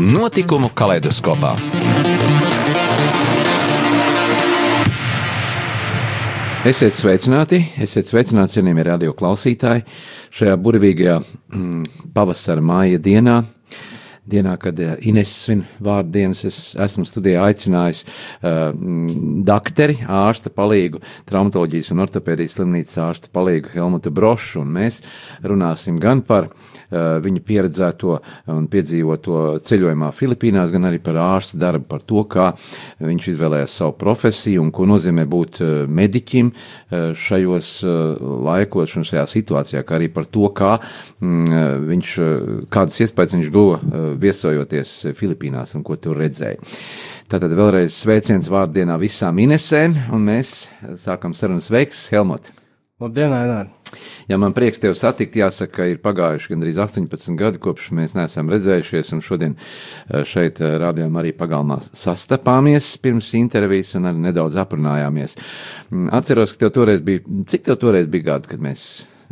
Notikumu kaleidoskopā. Esiet sveicināti, esiet sveicināti, cienījamie radio klausītāji, šajā burvīgajā mm, pavasara māja dienā. Dienā, kad eh, Ines svin vārdu dienas, es esmu studijā aicinājis uh, dakteri, ārsta palīgu, traumatoloģijas un ortopēdijas slimnīcas ārsta palīgu Helmutu Brošu, un mēs runāsim gan par uh, viņa pieredzēto un piedzīvoto ceļojumā Filipīnās, gan arī par ārsta darbu, par to, kā viņš izvēlējās savu profesiju un ko nozīmē būt eh, mediķim eh, šajos laikos un šajā situācijā, kā arī par to, kā mm, viņš, kādas iespējas viņš guva viesojoties Filipīnās un ko tur redzēja. Tātad vēlreiz sveiciens vārdienā visām Inesēm, un mēs sākam sarunas veiks, Helmut! Labdien, Ainār! Ja man prieks tevi satikt, jāsaka, ir pagājuši gandrīz 18 gadi, kopš mēs neesam redzējušies, un šodien eh, šeit eh, rādījām arī pagalmā sastapāmies pirms intervijas un arī nedaudz aprunājāmies. Mm, atceros, ka tev toreiz bija, cik tev toreiz bija gadu, kad mēs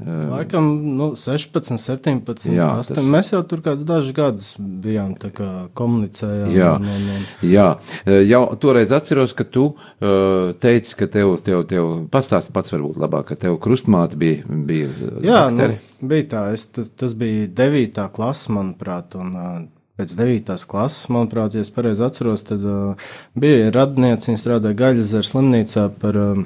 Laikam, nu, 16, 17. Jā, 8. Tas... Mēs jau tur kādus dažus gadus bijām kā, komunicējām. Jā, un, un, un... jā, jau toreiz atceros, ka tu uh, teici, ka tev, tev, tev pastāsti pats varbūt labāk, ka tev krustmāte bija. bija jā, dakteri. nu, bija tā. Es, tas, tas bija 9. klasa, manuprāt. Un, uh, pēc 9. klases, manuprāt, ja es pareizi atceros, tad uh, bija radniece, viņa strādāja Gaļas slimnīcā par uh,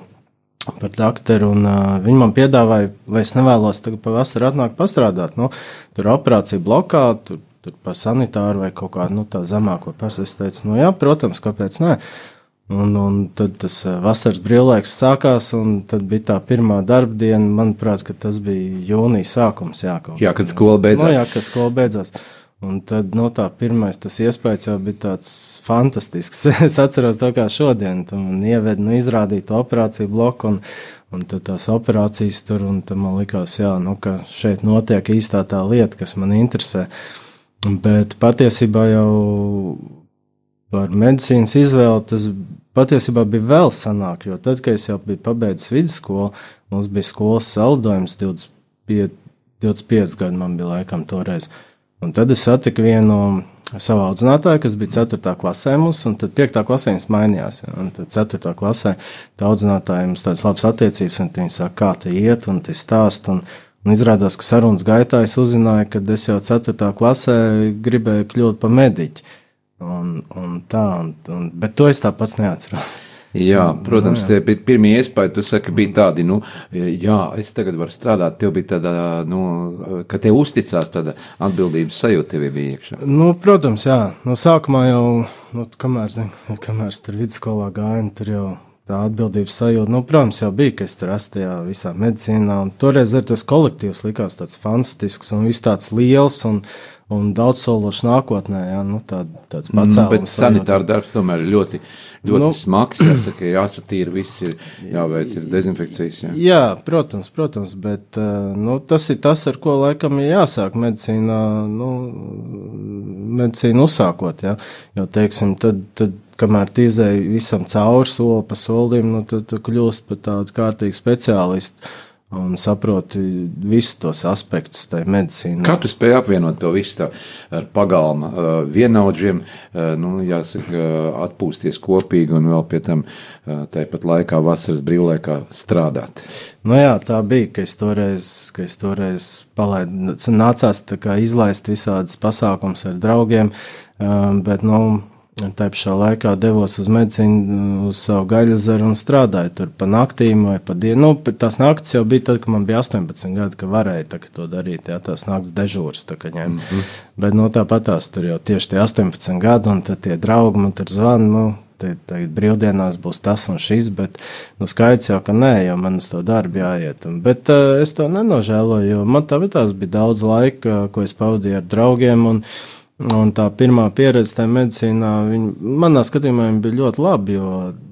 par doktoru, un uh, viņi man piedāvāja, vai es nevēlos tagad pavasarī atnākt pastrādāt. Nu, tur operācija blokā, tur, tur pa sanitāru vai kaut kādu nu, zemāko personu. Es teicu, nu jā, protams, kāpēc ne. Un, un tad tas vasaras brīvlaiks sākās, un tad bija tā pirmā darba diena. Manuprāt, tas bija jūnijas sākums. Jā, jā kad skola beidzās. Nu, jā, kad skola beidzās. Un tad, no tā pirmais, tas iespējas jau bija tāds fantastisks. es atceros to kā šodien, tu man ieved, nu, izrādīt operāciju bloku un, un tad tās operācijas tur, un tad man likās, jā, nu, ka šeit notiek īstā tā lieta, kas man interesē. Bet patiesībā jau par medicīnas izvēli tas patiesībā bija vēl sanāk, jo tad, kad es jau biju pabeidzis vidusskolu, mums bija skolas saldojums 25, 25 gadu man bija laikam toreiz. Un tad es satiku vienu savu audzinātāju, kas bija 4. klasē mums, un tad 5. klasē viņas mainījās. Ja, un tad 4. klasē tā audzinātāja mums tādas labas attiecības, un viņi saka, kā te iet, un te stāst. Un, un izrādās, ka sarunas gaitā es uzzināju, ka es jau 4. klasē gribēju kļūt par mediķi. Un, un tā, un, un, bet to es tāpat neatceros. Jā, protams, no, jā. tie pirmie iespēja. Tu saki, bija tādi, nu, jā, es tagad varu strādāt. Tev bija tāda, nu, ka tev uzticās tāda atbildības sajūta tev bija iekšā. Nu, protams, jā. No sākumā jau, nu, kamēr, zin, kamēr es tur vidusskolā gāju, tur jau tā atbildības sajūta, nu, protams, jau bija, ka es tur esmu tajā visā medicīnā. Un toreiz arī tas kolektīvs likās tāds fantastisks un viss tāds liels. Un, un daudz sološu nākotnē. Jā, nu, tā, tāds pats mm, sanitāra darbs tomēr ir ļoti, ļoti nu, smags. Jāsaka, jāsatīra, viss ir jāveic ir dezinfekcijas. Jā. jā, protams, protams, bet nu, tas ir tas, ar ko laikam ir jāsāk medicīnā, nu, medicīnu uzsākot. Jā. Jo, teiksim, tad, tad kamēr tīzēji visam cauri soli pa solim, nu, tad tu kļūst par tādu kārtīgu speciālistu un saproti visus tos aspektus tajā medicīnā. Kā tu spēj apvienot to visu ar pagalma uh, vienaudžiem, uh, nu, jāsaka, atpūsties kopīgi un vēl pie tam uh, tāpat laikā vasaras brīvlaikā strādāt? Nu jā, tā bija, ka es toreiz, ka es toreiz palaidu, nācās tā kā izlaist visādas pasākums ar draugiem, um, bet, nu, Tā pašā laikā devos uz medicīnu, uz savu gaļazaru un strādāju tur pa naktīm vai pa dienu. Nu, tās naktis jau bija tad, kad man bija 18 gadi, ka varēja tā, to darīt. Jā, tās naktas dežūras tā kā ņemt. Mm -hmm. Bet no nu, tāpat tās tur jau tieši tie 18 gadi, un tad tie draugi man tur zvana. Nu, Tagad brīvdienās būs tas un šis, bet nu, skaidrs jau, ka nē, jo man uz to darbu jāiet. Un, bet uh, es to nenožēloju, jo man tā bija daudz laika, ko es pavadīju ar draugiem. Un, Un tā pirmā pieredze tajā medicīnā, viņa, manā skatījumā, bija ļoti laba, jo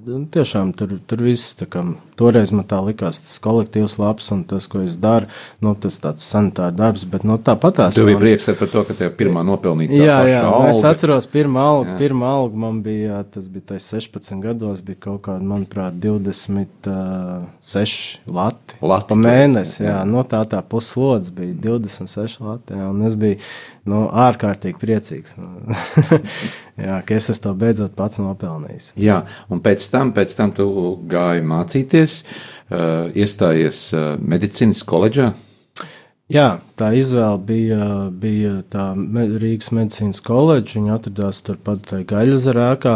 nu, tiešām tur, tur viss, kā toreiz man tā likās, tas kolektīvs labs un tas, ko es daru, nu, tas tāds sanitāra darbs, bet, nu, tāpat tās. Tev bija man... prieks par to, ka tev pirmā nopelnīta. Jā, jā, alga. es atceros, pirmā alga, jā. pirmā alga man bija, tas bija tais 16 gados, bija kaut kāda, manuprāt, 26 uh, lati. Lati. Pa mēnesi, jā, jā. no tā tā puslodz bija 26 lati, jā, un es biju, nu, ārkārtīgi priecīgs. jā, ka es to beidzot pats nopelnījis. Jā, un pēc tam, pēc tam tu gāji mācīties, uh, iestājies uh, medicīnas koledžā. Jā, tā izvēle bija, bija tā Rīgas medicīnas koledža. Viņa atradās turpat Gaļazarēkā.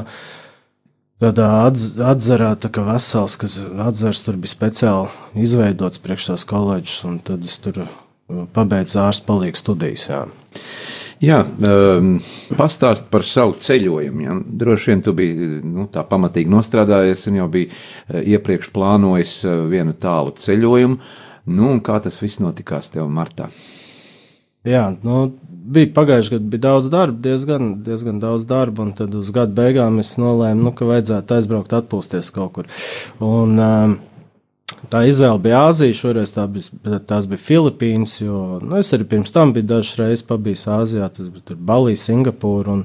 Tādā atz, atzarā, tā kā vesels, kas atzars tur bija speciāli izveidots priekš tās koledžas, un tad es tur pabeidzu ārstu palīgu studijas. Jā. Jā, um, pastāst par savu ceļojumu. Ja? Droši vien tu biji nu, tā pamatīgi nostrādājies un jau biji uh, iepriekš plānojis uh, vienu tālu ceļojumu. Nu, kā tas viss notikās tev martā? Jā, nu, bija pagājuši gadu, bija daudz darba, diezgan, diezgan daudz darba, un tad uz gada beigām es nolēmu, nu, ka vajadzētu aizbraukt, atpūsties kaut kur. Un, um, Tā izvēle bija Āzija, šoreiz tā bija, tās bija Filipīnas, jo nu, es arī pirms tam biju dažas reizes pabijis Āzijā, tas bija Balija, Singapūra, un,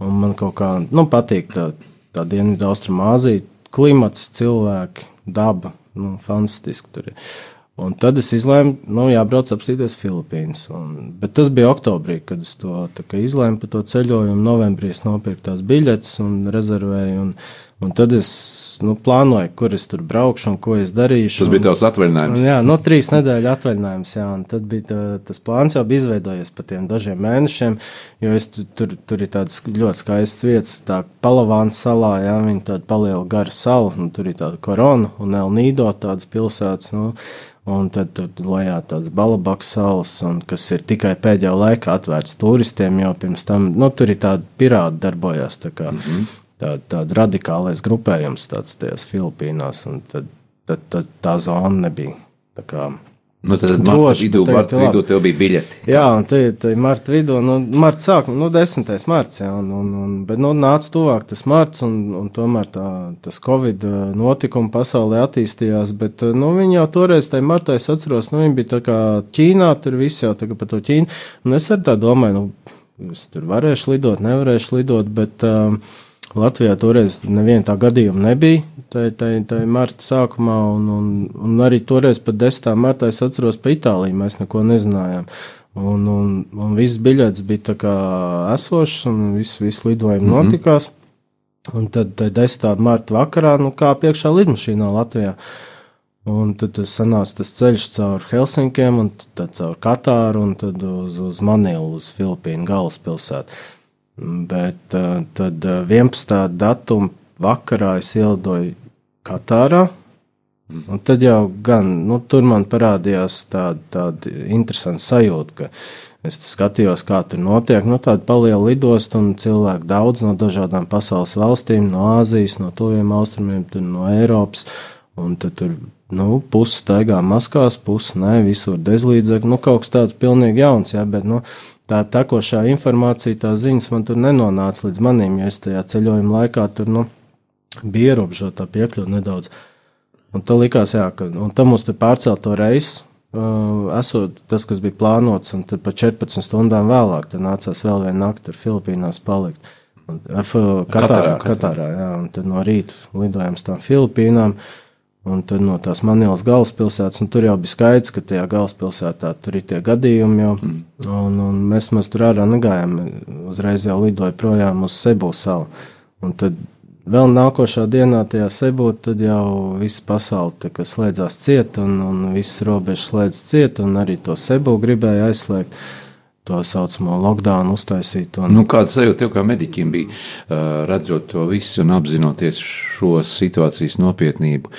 un man kaut kā nu, patīk tā, tā Dienvidu Austrumāzija, klimats, cilvēki, daba, nu, fantastiski tur ir. Un tad es izlēmu, nu, jābrauc apstīties Filipīnas. Un, bet tas bija oktobrī, kad es to izlēmu par to ceļojumu. Novembrī es nopirku tās biļetes un rezervēju. Un, un tad es nu, plānoju, kur es tur braukšu un ko es darīšu. Tas bija tavs atvaļinājums. Un, jā, no trīs nedēļu atvaļinājums. Jā, un tad bija tā, tas plāns jau bija izveidojies pa tiem dažiem mēnešiem, jo es tur, tur, tur ir tādas ļoti skaistas vietas, tā Palavāna salā, jā, viņa tāda paliela gara sala, un tur ir tāda korona un Elnīdo tādas pilsētas. Nu, Un tad tur lejā tāds balabaks salas, un, kas ir tikai pēdējā laikā atvērts turistiem, jau pirms tam, nu, tur ir tādi pirāti darbojās, tā kā mm -hmm. Tā, tāda radikālais grupējums tāds tajās Filipīnās, un tad, tad, tad tā zona nebija tā kā Nu, tad marta vidū, marta vidū tev bija biļeti. Jā, un te ir marta vidū, nu, marta sākuma, nu, 10. marts, jā, un, un, un, bet, nu, nāca tuvāk tas marts, un, un tomēr tā, tas Covid uh, notikuma pasaulē attīstījās, bet, uh, nu, viņi jau toreiz, tai martā, es atceros, nu, viņi bija tā kā Ķīnā, tur viss jau tā kā par to Ķīnu, un es arī tā domāju, nu, es tur varēšu lidot, nevarēšu lidot, bet, um, uh, Latvijā toreiz neviena tā gadījuma nebija. Tā ir marta sākumā, un, un, un arī toreiz pat 10. martā es atceros pa Itāliju. Mēs neko nezinājām. Un, un, un viss biļets bija esošs, un viss, viss lidojumi mm -hmm. notikās. Un tad, tad 10. marta vakarā, nu, kā piekšā lidmašīnā Latvijā. Un tad tas sanāca tas ceļš caur Helsinkiem, un tad caur Katāru, un tad uz, uz Manilu, uz Filipīnu galvaspilsētu. Bet uh, tad 11. Uh, datuma vakarā es ielidoju Katārā. Un tad jau gan nu, tur man parādījās tāda, tāda interesanta sajūta, ka es skatījos, kā tur notiek. Nu, tāda paliela lidosta un cilvēki daudz no dažādām pasaules valstīm, no Āzijas, no tuviem austrumiem, no Eiropas. Un tad tur nu, pusi staigā maskās, pusi nē, visur dezlīdzekļi. Nu, kaut kas tāds pilnīgi jauns, jā, bet nu, tā tekošā informācija, tā ziņas man tur nenonāca līdz manim, jo es tajā ceļojuma laikā tur nu, bija ierobežota piekļuve nedaudz. Un tā likās, jā, ka tam mums tur pārcelt to reisu. Uh, esot tas, kas bija plānots, un tad pa 14 stundām vēlāk nācās vēl vienu nakti ar Filipīnās palikt. Un, F, Katārā, Katārā, Katārā, jā, un tad no rīta lidojām uz tām Filipīnām. Uh, Un tad no tās Manilas galvaspilsētas, un tur jau bija skaidrs, ka tajā galvaspilsētā tur ir tie gadījumi jau. Mm. Un, un mēs, mēs tur ārā negājām, uzreiz jau lidoja projām uz Sebu salu. Un tad vēl nākošā dienā tajā Sebū, tad jau visa pasaule slēdzās ciet, un, un visas robežas slēdz ciet, un arī to Sebu gribēja aizslēgt to saucamo lockdown uztaisīt. Un... Nu, kāda sajūta tev kā mediķim bija, redzot to visu un apzinoties šo situācijas nopietnību,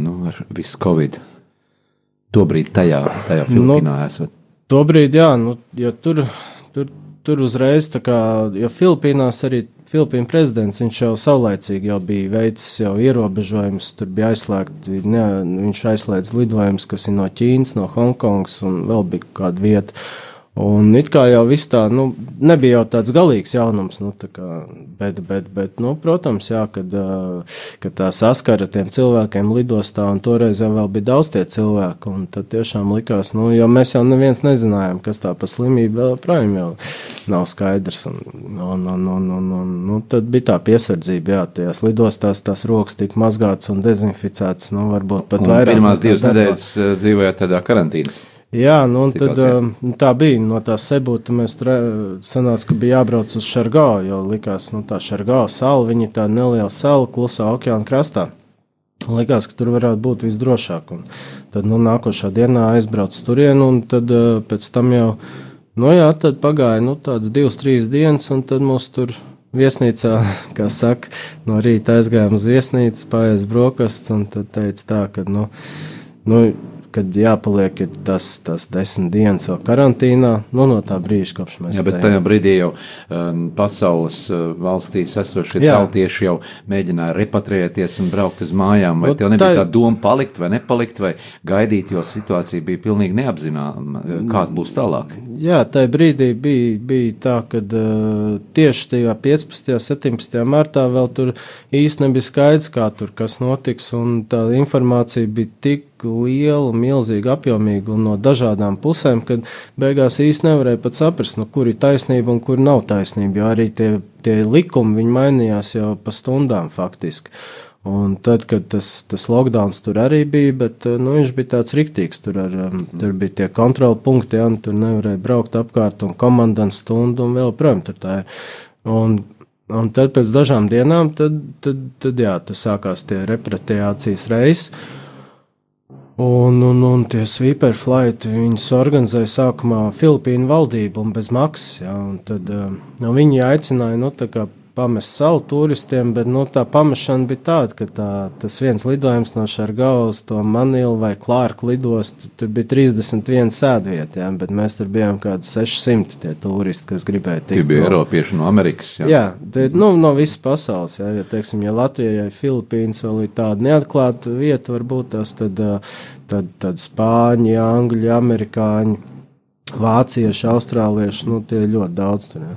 nu, ar visu covid? Tobrīd tajā, tajā nu, Filipīnā nu, esat. Tobrīd, jā, nu, jo tur, tur, tur uzreiz, tā kā, jo Filipīnās arī Filipīnu prezidents, viņš jau saulaicīgi jau bija veicis jau ierobežojumus, tur bija aizslēgti, ne, viņš aizslēdz lidojumus, kas ir no Ķīnas, no Hongkongas un vēl bija kāda vieta. Un it kā jau viss tā, nu, nebija jau tāds galīgs jaunums, nu, tā kā, bet, bet, bet, nu, protams, jā, kad, kad tā saskara tiem cilvēkiem lidostā, un toreiz jau vēl bija daudz tie cilvēki, un tad tiešām likās, nu, jo mēs jau neviens nezinājām, kas tā pa slimību vēl projām jau nav skaidrs, un, un, un, un, un, un nu, tad bija tā piesardzība, jā, tajās lidostās tās rokas tika mazgātas un dezinficētas, nu, varbūt pat Un vairāk. Pirmās divas nedēļas dzīvojāt tādā karantīnas. Jā, nu, tad, situācijā. um, tā bija no tā sebūta. Mēs tur sanāca, ka bija jābrauc uz Šargālu, jo likās, ka nu, tā Šargāla sala, viņa tāda neliela sala klusā okeāna krastā. Likās, ka tur varētu būt visdrošāk. Un tad nu, nākošā dienā aizbraucu turienu, un tad pēc tam jau, nu jā, tad pagāja nu, tādas divas, trīs dienas, un tad mūs tur viesnīcā, kā saka, no rīta aizgājām uz viesnīcu, pāriest brokastis, un tad teica tā, ka, nu, nu kad jāpaliek tas, tas desmit dienas vēl karantīnā, nu, no tā brīža, kopš mēs Jā, bet tajā brīdī jau um, pasaules uh, valstīs esošie tautieši jau mēģināja repatriēties un braukt uz mājām. Vai Nu, tev nebija tā- tā doma palikt vai nepalikt, vai gaidīt, jo situācija bija pilnīgi neapzināma, uh, kāda būs tālāk? Jā, tajā brīdī bija, bija tā, ka uh, tieši tajā 15. un 17. martā vēl tur īsti nebija skaidrs, kā tur kas notiks, un tā informācija bija tik liela, milzīga, apjomīga un no dažādām pusēm, ka beigās īsti nevarēja pat saprast, nu, kur ir taisnība un kur nav taisnība, jo arī tie, tie likumi mainījās jau pa stundām faktiski. Un tad, kad tas, tas lockdown tur arī bija, bet eh, nu, viņš bija tāds riktīgs. Tur, ar, um, tur bija tie kontrola punkti, ja, tur nevarēja braukt apkārt, un komandants stundu, un vēl projām tur tā ir. Un, un tad pēc dažām dienām, tad, tad, tad jā, tas sākās tie repatriācijas reizes. Un, un, un tie sweeperflighti viņus organizēja sākumā Filipīnu valdība un bez maksas. Ja, un tad uh, nu, viņi aicināja nu, pamest savu turistiem, bet nu, tā pamešana bija tāda, ka tā, tas viens lidojums no Šargaus, to Manilu vai Klārku lidostu, tur bija 31 sēdvieta, ja, bet mēs tur bijām kādi 600 tie turisti, kas gribēja Tie tikt. bija prom. Eiropieši no Amerikas. Jā. Jā, tie, nu, no visas pasaules. Jā, ja, teiksim, ja Latvijai, Filipīnas vēl ir tāda neatklāta vieta, varbūt tās tad, tad, tad spāņi, angļi, amerikāņi, vācieši, austrālieši, nu, tie ļoti daudz tur. Jā.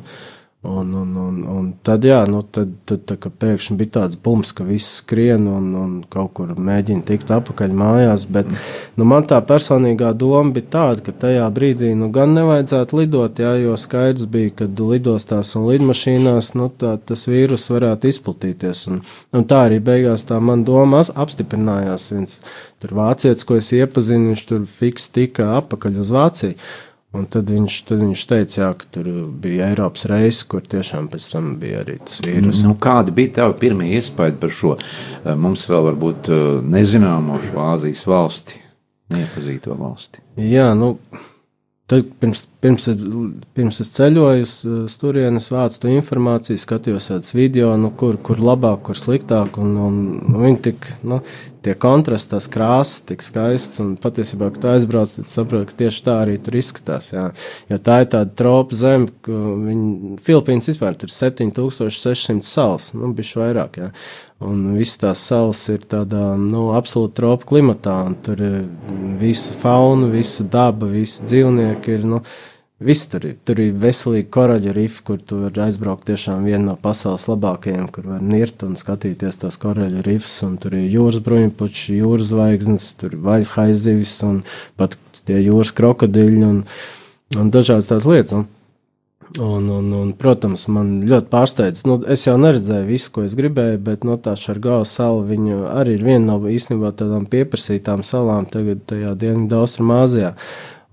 Un, un, un, un tad, jā, nu, tad, tad kā pēkšņi bija tāds bums, ka viss skrien un, un kaut kur mēģina tikt atpakaļ mājās. Bet nu, man tā personīgā doma bija tāda, ka tajā brīdī nu, gan nevajadzētu lidot, jā, jo skaidrs bija, ka lidostās un lidmašīnās nu, tā, tas vīrus varētu izplatīties. Un, un tā arī beigās tā man doma apstiprinājās. Viens tur vācietis, ko es iepazinu, viņš tur fiks tika apakaļ uz Vāciju. Un tad viņš, tad viņš teica, jā, ka tur bija Eiropas reizes, kur tiešām pēc tam bija arī tas vīrus. Nu, kādi bija tavi pirmie iespaidi par šo eh, mums vēl varbūt eh, nezināmo šo Āzijas valsti, neiepazīto valsti? Jā, nu, tad pirms, pirms, pirms es ceļoju uz, turienes, vācu to informāciju, skatījos tādas video, nu, kur, kur labāk, kur sliktāk, un, un, un viņi tik, nu, tie kontrasti, tās krāsas tik skaistas, un patiesībā, kad aizbrauc, tad saproti, ka tieši tā arī tur izskatās, jā. Jo tā ir tāda tropa zeme, ka viņi, Filipīnas vispār ir 7600 salas, nu, bišķi vairāk, jā. Un visas tās salas ir tādā, nu, absolūti tropa klimatā, tur ir visa fauna, visa daba, visi dzīvnieki ir, nu, Viss tur ir. Tur ir veselīgi koraļa rifi, kur tu vari aizbraukt tiešām viena no pasaules labākajiem, kur var nirt un skatīties tos koraļa rifus. Tur ir jūras bruņpuči, jūras zvaigznes, tur ir vaļhaizivis un pat tie jūras krokodiļi un, un dažādas tās lietas. Un, Un, un, un, protams, man ļoti pārsteidz. Nu, es jau neredzēju visu, ko es gribēju, bet no tā Šargāla sala arī ir viena no īstenībā tādām pieprasītām salām tagad tajā Dienvidu Austrumāzijā.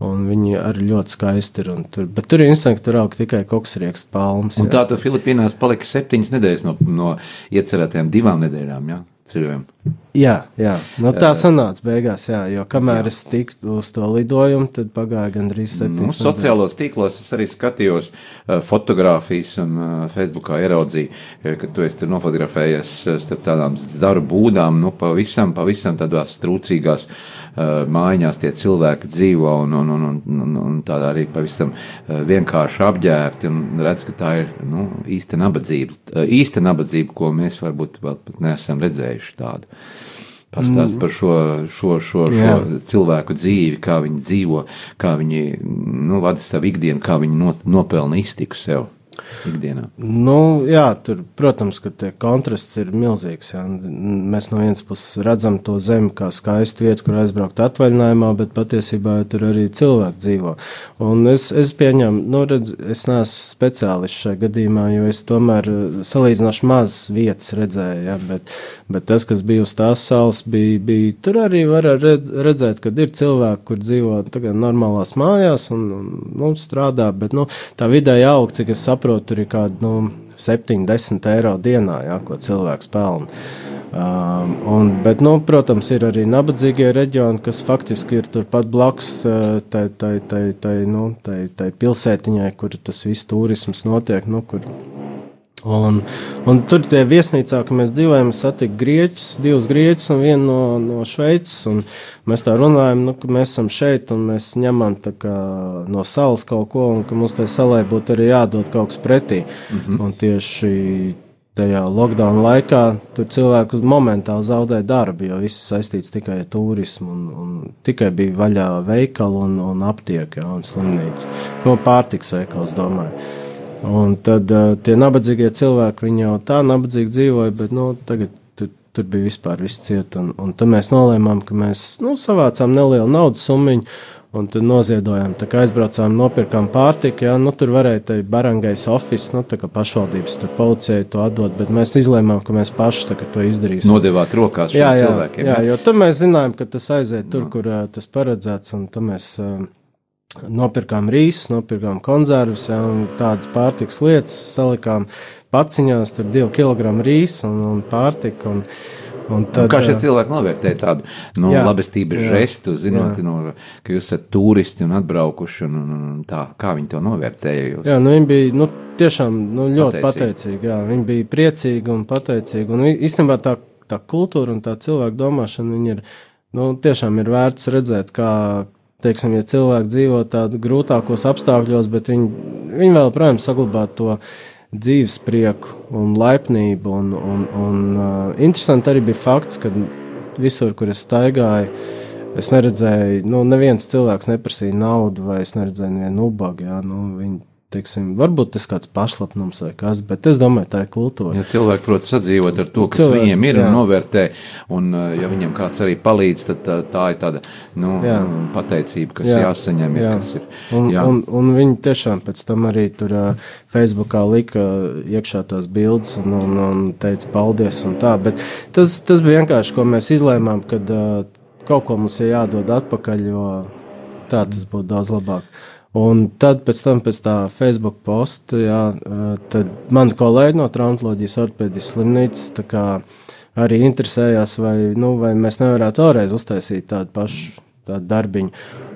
Un viņi arī ļoti skaisti ir. Tur, bet tur ir interesanti, ka tur aug tikai koksriekstu palmas. Un jā. tā tad Filipīnās palika septiņas nedēļas no, no iecerētajām divām nedēļām, jā, ceļojumam. Jā, jā. Nu, tā sanāca beigās, jā, jo kamēr jā. es tiku uz to lidojumu, tad pagāja gandrīz Nu, septiņas. sociālos tīklos es arī skatījos uh, fotogrāfijas un uh, Facebookā ieraudzīju, eh, ka tu esi nofotografējies starp tādām zaru būdām, nu, pavisam, pavisam tādās trūcīgās uh, mājiņās tie cilvēki dzīvo un, un, un, un, un, un tādā arī pavisam uh, vienkārši apģērbti un redz, ka tā ir, nu, īsta nabadzība, uh, īsta nabadzība, ko mēs varbūt vēl pat neesam redzējuši tādu. Pastāst par šo, šo, šo, šo Jā. cilvēku dzīvi, kā viņi dzīvo, kā viņi nu, vada savu ikdienu, kā viņi no, nopelna iztiku sev ikdienā. Nu, jā, tur, protams, ka kontrasts ir milzīgs. Jā. Mēs no vienas puses redzam to zemi kā skaistu vietu, kur aizbraukt atvaļinājumā, bet patiesībā tur arī cilvēki dzīvo. Un es, es pieņemu, nu, redz, es neesmu speciālists šajā gadījumā, jo es tomēr eh, salīdzinoši maz vietas redzēju. Jā, bet, bet tas, kas bija uz tās salas, bija, bija tur arī var redz, redzēt, ka ir cilvēki, kur dzīvo tagad normālās mājās un, un nu, strādā, bet nu, tā vidēji aug, cik es saprotu, tur ir kādi nu, 7-10 eiro dienā, jā, ko cilvēks pelna. Um, un, bet, nu, protams, ir arī nabadzīgie reģioni, kas faktiski ir turpat blakus uh, tai, tai, tai, tai, nu, tai, tai pilsētiņai, kur tas viss turisms notiek. Nu, kur, un, un tur tie viesnīcā, ka mēs dzīvojam, satikām grieķus, divus grieķus un vienu no, no Šveices. Mēs tā runājam, nu, ka mēs esam šeit un mēs ņemam kā, no salas kaut ko, un ka mums tai salai būtu arī jādod kaut kas pretī. Mm -hmm. Un tieši tajā lockdown laikā tur cilvēki momentāli zaudēja darbu, jo viss saistīts tikai ar turismu, un, un tikai bija vaļā veikali un, un aptiekā un slimnīca. No pārtiks veikals, domāju. Un tad uh, tie nabadzīgie cilvēki, viņi jau tā nabadzīgi dzīvoja, bet nu, tagad tur, tur bija vispār viss ciet. Un, un tad mēs nolēmām, ka mēs nu, savācām nelielu naudas summu. Un tad noziedojām, tā kā aizbraucām, nopirkām pārtiku. Jā, nu, tur varēja teikt, barangais oficiāls, nu, tā kā pašvaldības tur policijai to atdot, bet mēs izlēmām, ka mēs paši to izdarīsim. Nodevāt rokās šiem jā, jā, cilvēkiem. jā, jo tad mēs zinājām, ka tas aiziet tur, kur uh, tas paredzēts, un tad mēs uh, nopirkām rīsus, nopirkām konzervus, un tādas pārtikas lietas salikām paciņās, tur divu kilogramu rīsu un, un pārtiku. Un, un Tad, kā šie cilvēki novērtē tādu nu, Jā, labestības jā, žestu, zinot, jā. no, ka jūs esat turisti un atbraukuši, un, un, un tā, kā viņi to novērtēja? Jūs? Jā, nu viņi bija nu, tiešām nu, ļoti Pateicīgi. pateicīgi. Jā, viņi bija priecīgi un pateicīgi. Un īstenībā tā, tā kultūra un tā cilvēku domāšana ir nu, tiešām ir vērts redzēt, kā. Teiksim, ja cilvēki dzīvo tādos grūtākos apstākļos, bet viņi, viņi vēl, protams, saglabā to dzīves prieku un laipnību. Un, un, un, uh, interesanti arī bija fakts, ka visur, kur es staigāju, es neredzēju, nu, neviens cilvēks neprasīja naudu, vai es neredzēju nevienu ubagu. Jā, nu, viņi, teiksim, varbūt tas kāds pašlapnums vai kas, bet es domāju, tā ir kultūra. Ja cilvēki prot sadzīvot ar to, kas Cilvēki, viņiem ir jā. un novērtē, un uh, ja viņiem kāds arī palīdz, tad tā, tā ir tāda nu, Jā. pateicība, kas Jā, jāsaņem. Ir, jā. kas ir, Un, jā. un, un viņi tiešām pēc tam arī tur uh, Facebookā lika iekšā tās bildes un, un, un teica paldies un tā. Bet tas, tas bija vienkārši, ko mēs izlēmām, kad uh, kaut ko mums ir jādod atpakaļ, jo tā tas būtu daudz labāk. Un tad, pēc tam, pēc tā Facebook posta, jā, tad mani kolēģi no traumatoloģijas ortopēdijas slimnīcas arī interesējās, vai, nu, vai mēs nevarētu vēlreiz uztaisīt tādu pašu tādu darbiņu.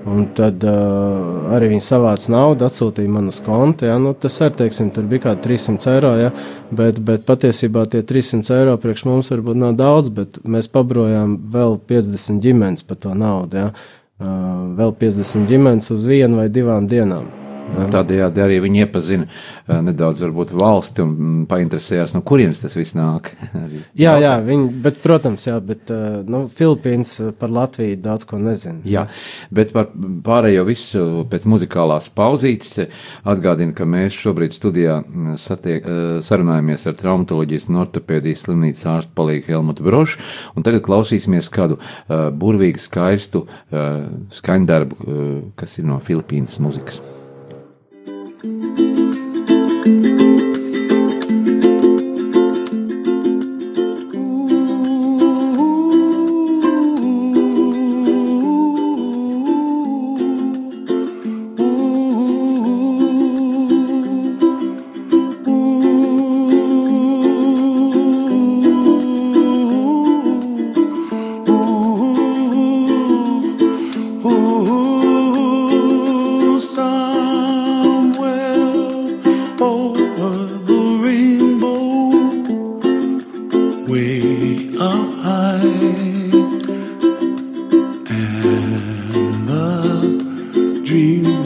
Un tad uh, arī viņi savāca naudu, atsūtīja man uz kontu. Ja? Nu, tas arī, teiksim, bija kaut kādi 300 eiro, ja? bet, bet patiesībā tie 300 eiro priekš mums varbūt nav daudz, bet mēs pabrojām vēl 50 ģimenes par to naudu. Ja? Vēl 50 ģimenes uz vienu vai divām dienām. Nu, Tādējādi arī viņi iepazina nedaudz varbūt, valsti un mm, painteresējās, no kurienes tas viss nāk. Jā, jā, viņi, bet, protams, jā, bet nu, Filipīnas par Latviju daudz ko nezina. Jā, bet par pārējo visu pēc muzikālās pauzītes atgādinu, ka mēs šobrīd studijā satiek, sarunājamies ar traumatoloģijas un ortopēdijas slimnīcas ārstu palīgu Helmutu Brošu, un tagad klausīsimies kādu uh, burvīgu, skaistu uh, skaņdarbu, uh, kas ir no Filipīnas muzikas. dreams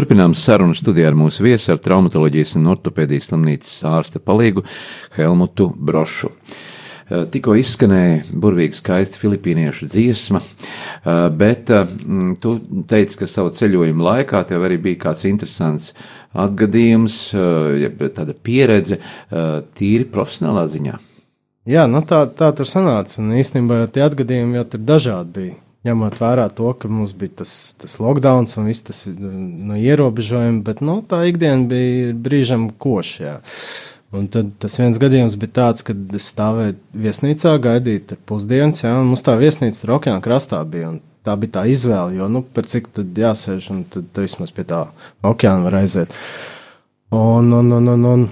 Turpinām sarunu studijā ar mūsu viesu, ar traumatoloģijas un ortopēdijas slimnīcas ārsta palīgu Helmutu Brošu. Eh, Tikko izskanēja burvīgi skaista filipīniešu dziesma, eh, bet eh, tu teici, ka savu ceļojumu laikā tev arī bija kāds interesants atgadījums, jeb tāda pieredze tīri profesionālā ziņā. Jā, nu tā, tā tur sanāca. Un īstenībā tie atgadījumi jau tur dažādi bija. Ņemot vērā to, ka mums bija tas, tas lockdown un viss tas nu, ierobežojumi, bet nu, tā ikdiena bija brīžam koša. Jā. Un tad tas viens gadījums bija tāds, kad es stāvēju viesnīcā, gaidīju pusdienas, jā, un mums tā viesnīca tur okeāna krastā bija. Tā bija tā izvēle, jo, nu, par cik tad jāsēž, un tad, tad vismaz pie tā okeāna var aiziet. Un, un, un, un, un,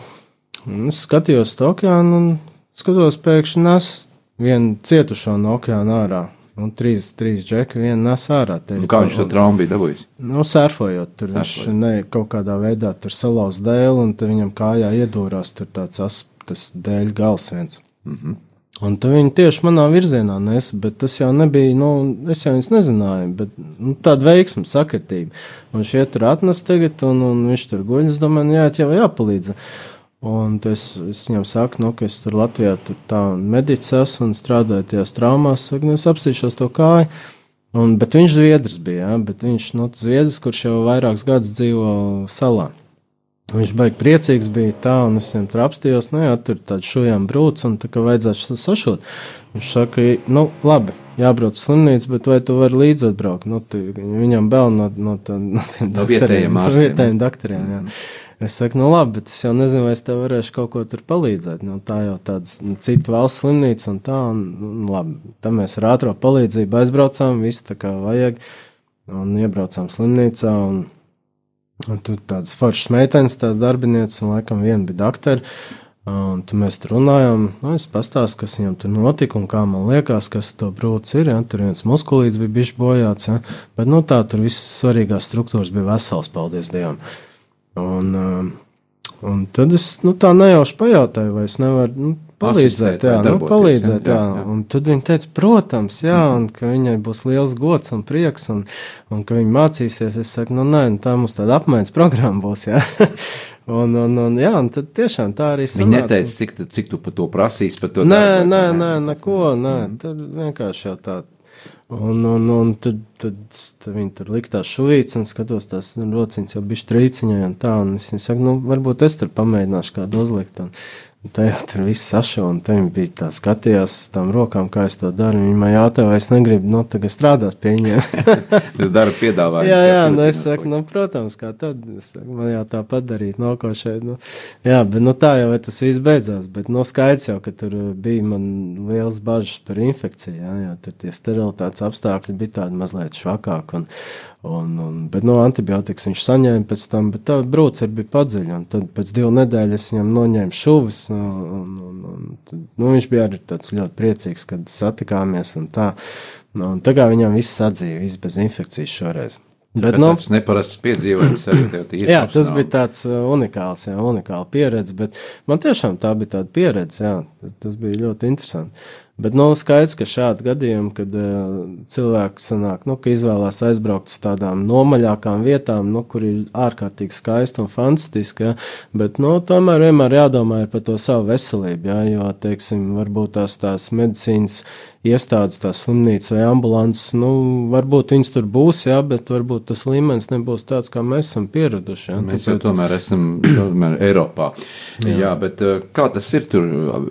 un es skatījos uz okeānu, un skatos, pēkšņi nes vienu cietušo no okeāna ārā. Un trīs, trīs džeki, viena nes ārā. Te, Nu, kā viņš to traumu bija dabūjis? Nu, sērfojot, tur viņš Sērfojot. ne, kaut kādā veidā tur salauz dēlu, un viņam kājā iedūrās tur tāds asps dēļ gals viens. Mm. -hmm. Un tad viņi tieši manā virzienā nesa, bet tas jau nebija, nu, es jau viņus nezināju, bet nu, tāda veiksma, sakritība. Un šie tur atnes tagad, un, un viņš tur guļ, es domāju, nu, jā, jau jāpalīdz. Un es, es viņam saku, nu, ka es tur Latvijā tur tā medicis esmu un strādāju tajās traumās, saku, nu, es apstīšos to kāju. Un, bet viņš zviedrs bija, ja? bet viņš nu, zviedrs, kurš jau vairākus gadus dzīvo salā. Viņš baigi priecīgs bija tā, un es viņam tur apstājos, nu jā, tur tāds šujām brūcis, un tā kā vajadzētu sašūt. Viņš saka, nu, labi, jābrauc uz slimnīcu, bet vai tu vari līdzi atbraukt? Nu, tu, viņam vēl no, no, tā, no tiem No vietējiem no ārstiem, vietējiem doktoriem, jā. Es saku, nu labi, bet es jau nezinu, vai es tev varēšu kaut ko tur palīdzēt. Nu, tā jau tāda nu, cita valsts slimnīca un tā, un nu, labi. Tam mēs ar ātrā palīdzību aizbraucām, viss tā kā vajag, un iebraucām slimnīcā. Un, Un tur tādas foršas meitenes, tādas darbinieces, un laikam viena bija doktora. Un tur mēs tur runājām. Nu, es pastāstīju, kas viņam tur notika un kā man liekas, kas to brūcis ir. Ja? Tur viens muskulīts bija bijis bojāts, ja? bet nu, tā tur viss svarīgās struktūras bija veselas, paldies Dievam. Un, um, un tad es nu, tā nejauši pajautāju, vai es nevaru nu, palīdzēt. Jā, nu, palīdzēt jā, jā. Un tad viņa teica, protams, jā, un ka viņai būs liels gods un prieks, un, un ka viņa mācīsies. Es saku, nu, nē, nu, tā mums tāda apmaiņas programma būs. Jā. un, un, un, jā, un tad tiešām tā arī sanāca. neteica, cik, tu- cik tu par to prasīs. Par to Nē, darbu, nē, nē, neko, nē, tur vienkārši jau tā. Un, un, un tad tad, tad viņi tur likt tās šūītas un skatos tās nu, rociņas jau bišķi trīciņai un tā, un es viņai saku, nu, varbūt es tur pamēģināšu kādu uzlikt, un Tā jau tur viss saša, un viņa bija tā skatījās uz tām rokām, kā es to daru. Viņa jautāja, vai es negribu, nu, tagad strādāt pie viņiem. Jūs darat piedāvājumu. jā, jā, nu, es saku, nu, protams, kā tad, es saku, man jau tā padarīt, no ko šeit, nu, jā, bet, nu, tā jau tas viss beidzās, bet, nu, skaidrs jau, ka tur bija man liels bažas par infekciju, jā, jā, tur tie sterilitātes apstākļi bija tādi mazliet švakāk, un, Un, un, bet no antibiotikas viņš saņēma pēc tam, bet tā brūce bija padziļa. Tad pēc divu nedēļu es viņam noņēmu šuvis. Un, un, un, un, tad, nu, viņš bija arī ļoti priecīgs, kad satikāmies. Un tā, nu, un tagad viņam viss atdzīja, viss bez infekcijas šoreiz. Bet, bet nu, tas neparasts piedzīvojums arī tev tīri. jā, tas bija tāds uh, unikāls, jā, unikāla pieredze, bet man tiešām tā bija tāda pieredze, jā, tas bija ļoti interesanti. Bet nu, skaidrs, ka šādi gadījumi, kad uh, cilvēki sanāk, nu, izvēlās aizbraukt uz tādām nomaļākām vietām, nu, kur ir ārkārtīgi skaisti un fantastiski, ja, bet nu, tomēr vienmēr jādomā par to savu veselību, ja, jo, teiksim, varbūt tās tās medicīnas iestādes, tās slimnīcas vai ambulances, nu, varbūt viņas tur būs, jā, bet varbūt tas līmenis nebūs tāds, kā mēs esam pieraduši. Jā, mēs tāpēc... jau tomēr esam tomēr Eiropā. Jā. jā, bet uh, kā tas ir tur?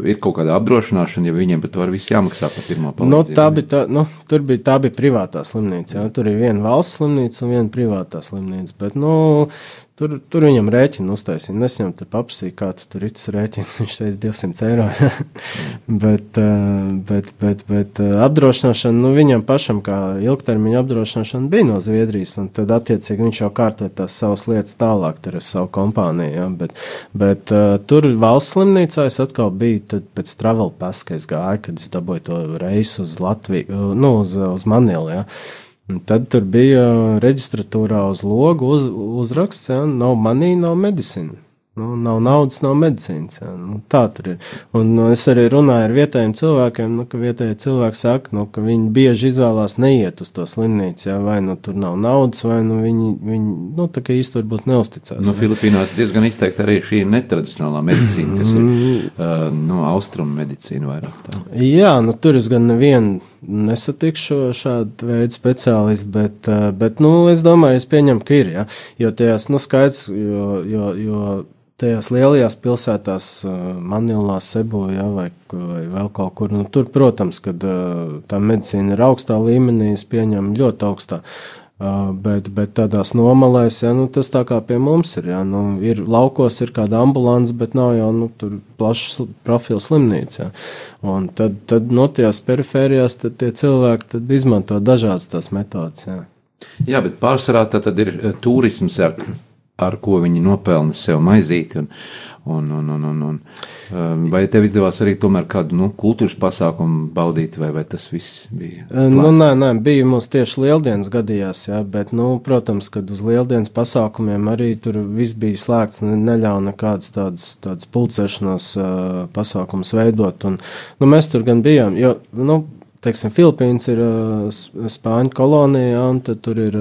Ir kaut kāda apdrošināšana, ja viņiem par to viss jāmaksā par pirmo palīdzību? Nu, tā bija tā, nu, tur bija, tā bija privātā slimnīca, jā, tur ir viena valsts slimnīca un viena privātā slimnīca, bet, nu, Tur, tur viņam rēķinu uztaisīja. Es viņam tur paprasīju, kāds tur ir tas rēķins. Viņš teica 200 eiro. bet, eh, bet, bet, bet eh, apdrošināšana, nu, viņam pašam kā ilgtermiņa apdrošināšana bija no Zviedrijas, un tad attiecīgi viņš jau kārtoja tās savas lietas tālāk ar savu kompāniju. Ja? Bet, bet uh, tur valsts slimnīcā es atkal biju pēc travel pass, ka es gāju, kad es dabūju to reisu uz Latviju, nu, uz, uz Manilu. Ja? Un tad tur bija reģistratūrā uz logu uz, uzraksts, ja, nav manī, nav medicīna. Nu, nav naudas, nav medicīnas. Jā. Nu, tā tur ir. Un nu, es arī runāju ar vietējiem cilvēkiem, nu, ka vietējie cilvēki saka, nu, ka viņi bieži izvēlās neiet uz to slimnīcu. Jā, vai nu tur nav naudas, vai nu viņi, viņi nu, tā kā īsti varbūt neusticās. Nu, Filipīnās diezgan izteikti arī šī netradicionālā medicīna, kas ir uh, nu, austrumu medicīna vairāk. Tā. Jā, nu, tur es gan nevienu nesatikšu šādu veidu speciālistu, bet, uh, bet nu, es domāju, es pieņemu, ka ir. Ja? Jo tajās, nu, skaidrs, jo, jo, jo tajās lielajās pilsētās, Manilā, Sebojā vai, vai vēl kaut kur, nu, tur, protams, kad tā medicīna ir augstā līmenī, es pieņemu ļoti augstā. Bet, bet tādās nomalēs, ja, nu, tas tā kā pie mums ir. Ja, nu, ir laukos, ir kāda ambulance, bet nav jau nu, plašs profils slimnīca. Ja. Un tad, tad no nu, tajās perifērijās tie cilvēki izmanto dažādas tās metodas. Ja. Jā, bet pārsvarā tā tad ir turisms ar ar ko viņi nopelna sev maizīti. Un, un, un, un, un, un, um, vai tev izdevās arī tomēr kādu nu, kultūras pasākumu baudīt, vai, vai tas viss bija? Slēgt? Nu, nē, nē, bija mums tieši lieldienas gadījās, jā, bet, nu, protams, kad uz lieldienas pasākumiem arī tur viss bija slēgts, ne, neļauj nekādas tādas, tādas pulcēšanās uh, pasākums veidot, un, nu, mēs tur gan bijām, jo, nu, teiksim, Filipīnas ir spāņu kolonija, ja, un tur ir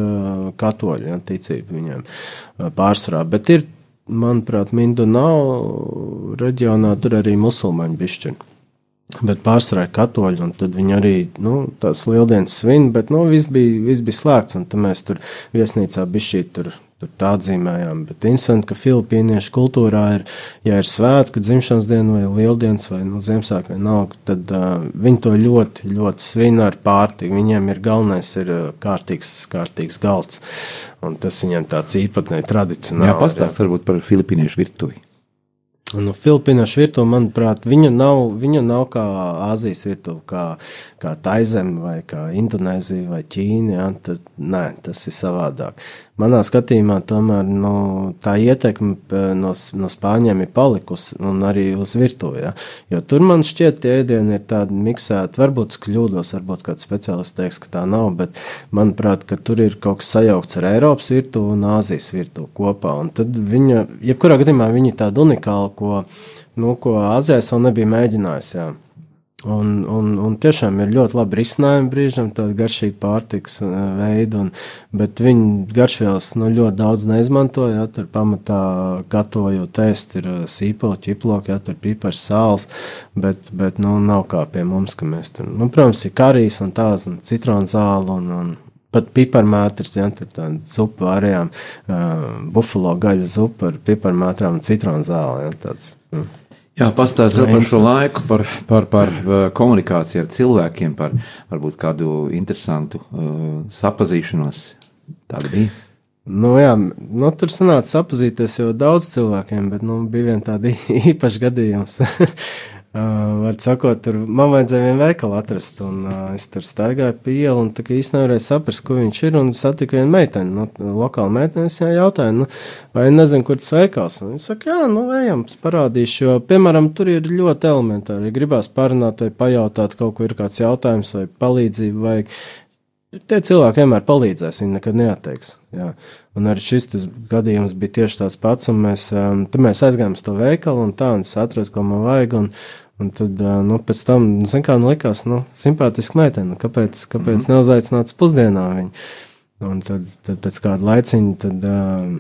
katoļi ja, ticība viņiem pārsvarā. Bet ir, manuprāt, Mindunau reģionā tur arī musulmaņu bišķiņi. Bet pārsvarā ir katoļi, un viņi arī nu, tās lieldienas svin, bet nu, viss, bija, viss bija slēgts, tad mēs tur viesnīcā bišķīt tur tā atzīmējām, bet interesanti, ka filipīniešu kultūrā ir, ja ir svētki, dzimšanas diena vai lieldienas vai nu, Ziemassvētku nav, tad uh, viņi to ļoti, ļoti svin ar pārtiku. Viņiem ir galvenais ir kārtīgs, kārtīgs galds, un tas viņiem tāds īpatnēji tradicionāli. Jā, pastāst varbūt par filipīniešu virtuvi. Nu, Filipīniešu virtuve, manuprāt, viņa nav, viņa nav kā Āzijas virtuve, kā, kā Taizeme vai kā Indonēzija vai Ķīna. Ja? Tad, nē, tas ir savādāk. Manā skatījumā tomēr nu, tā ietekme no, no spāņiem ir palikusi un arī uz virtuvi. Ja? Jo tur man šķiet, tie ēdieni ir tādi miksēti. Varbūt es kļūdos, varbūt kāds speciālists teiks, ka tā nav, bet manuprāt, ka tur ir kaut kas sajaukts ar Eiropas virtuvi un Āzijas virtuvi kopā. Un tad viņa, jebkurā gadījumā, viņa ir tāda unikāla ko, nu, ko Azijas vēl nebija mēģinājis. Jā. Un, un, un tiešām ir ļoti labi risinājumi brīžam, tāda garšīga pārtiks uh, veida, un, bet viņi garšvielas nu, ļoti daudz neizmantoja. Ja, tur pamatā gatavojot ēst ir uh, sīpola, ķiploka, ja tur pipars, sāls, bet, bet nu, nav kā pie mums, ka mēs tur, nu, protams, ir karijas un tāds, un citronu zāle un, un pat piparmētrs, ja tur tāda zupa varējām, uh, bufalo gaļas zupa ar piparmētrām un citronu zāli. Ja, tāds, mm. Jā, pastāstiet par šo laiku, par, par, par komunikāciju ar cilvēkiem, par varbūt kādu interesantu uh, sapazīšanos. Tāda bija. Nu, jā, nu, tur sanāca sapazīties jau daudz cilvēkiem, bet nu, bija viena tāda īpaša gadījums. Uh, var sakot, tur man vajadzēja vienu veikalu atrast, un uh, es tur staigāju pa ielu, un tā kā īsti nevarēju saprast, kur viņš ir, un satiku vienu meiteni, nu, lokālu meiteni, es jautāju, nu, vai nezinu, kur tas veikals, un viņš saka, jā, nu, ejam, parādīšu, jo, piemēram, tur ir ļoti elementāri, ja gribās parunāt vai pajautāt kaut ko, ir kāds jautājums vai palīdzību vajag, Tie cilvēki vienmēr palīdzēs, viņi nekad neatteiks. Jā. Un arī šis gadījums bija tieši tāds pats, un mēs, um, mēs aizgājām uz to veikalu, un tā, un es atradu, ko man vajag, un, un tad, nu, pēc tam, zin kā, nu, likās, nu, simpātiski meitene, nu, kāpēc, kāpēc mm -hmm. neuzaicināt pusdienā viņu. Un tad, tad pēc kāda laiciņa, tad, uh,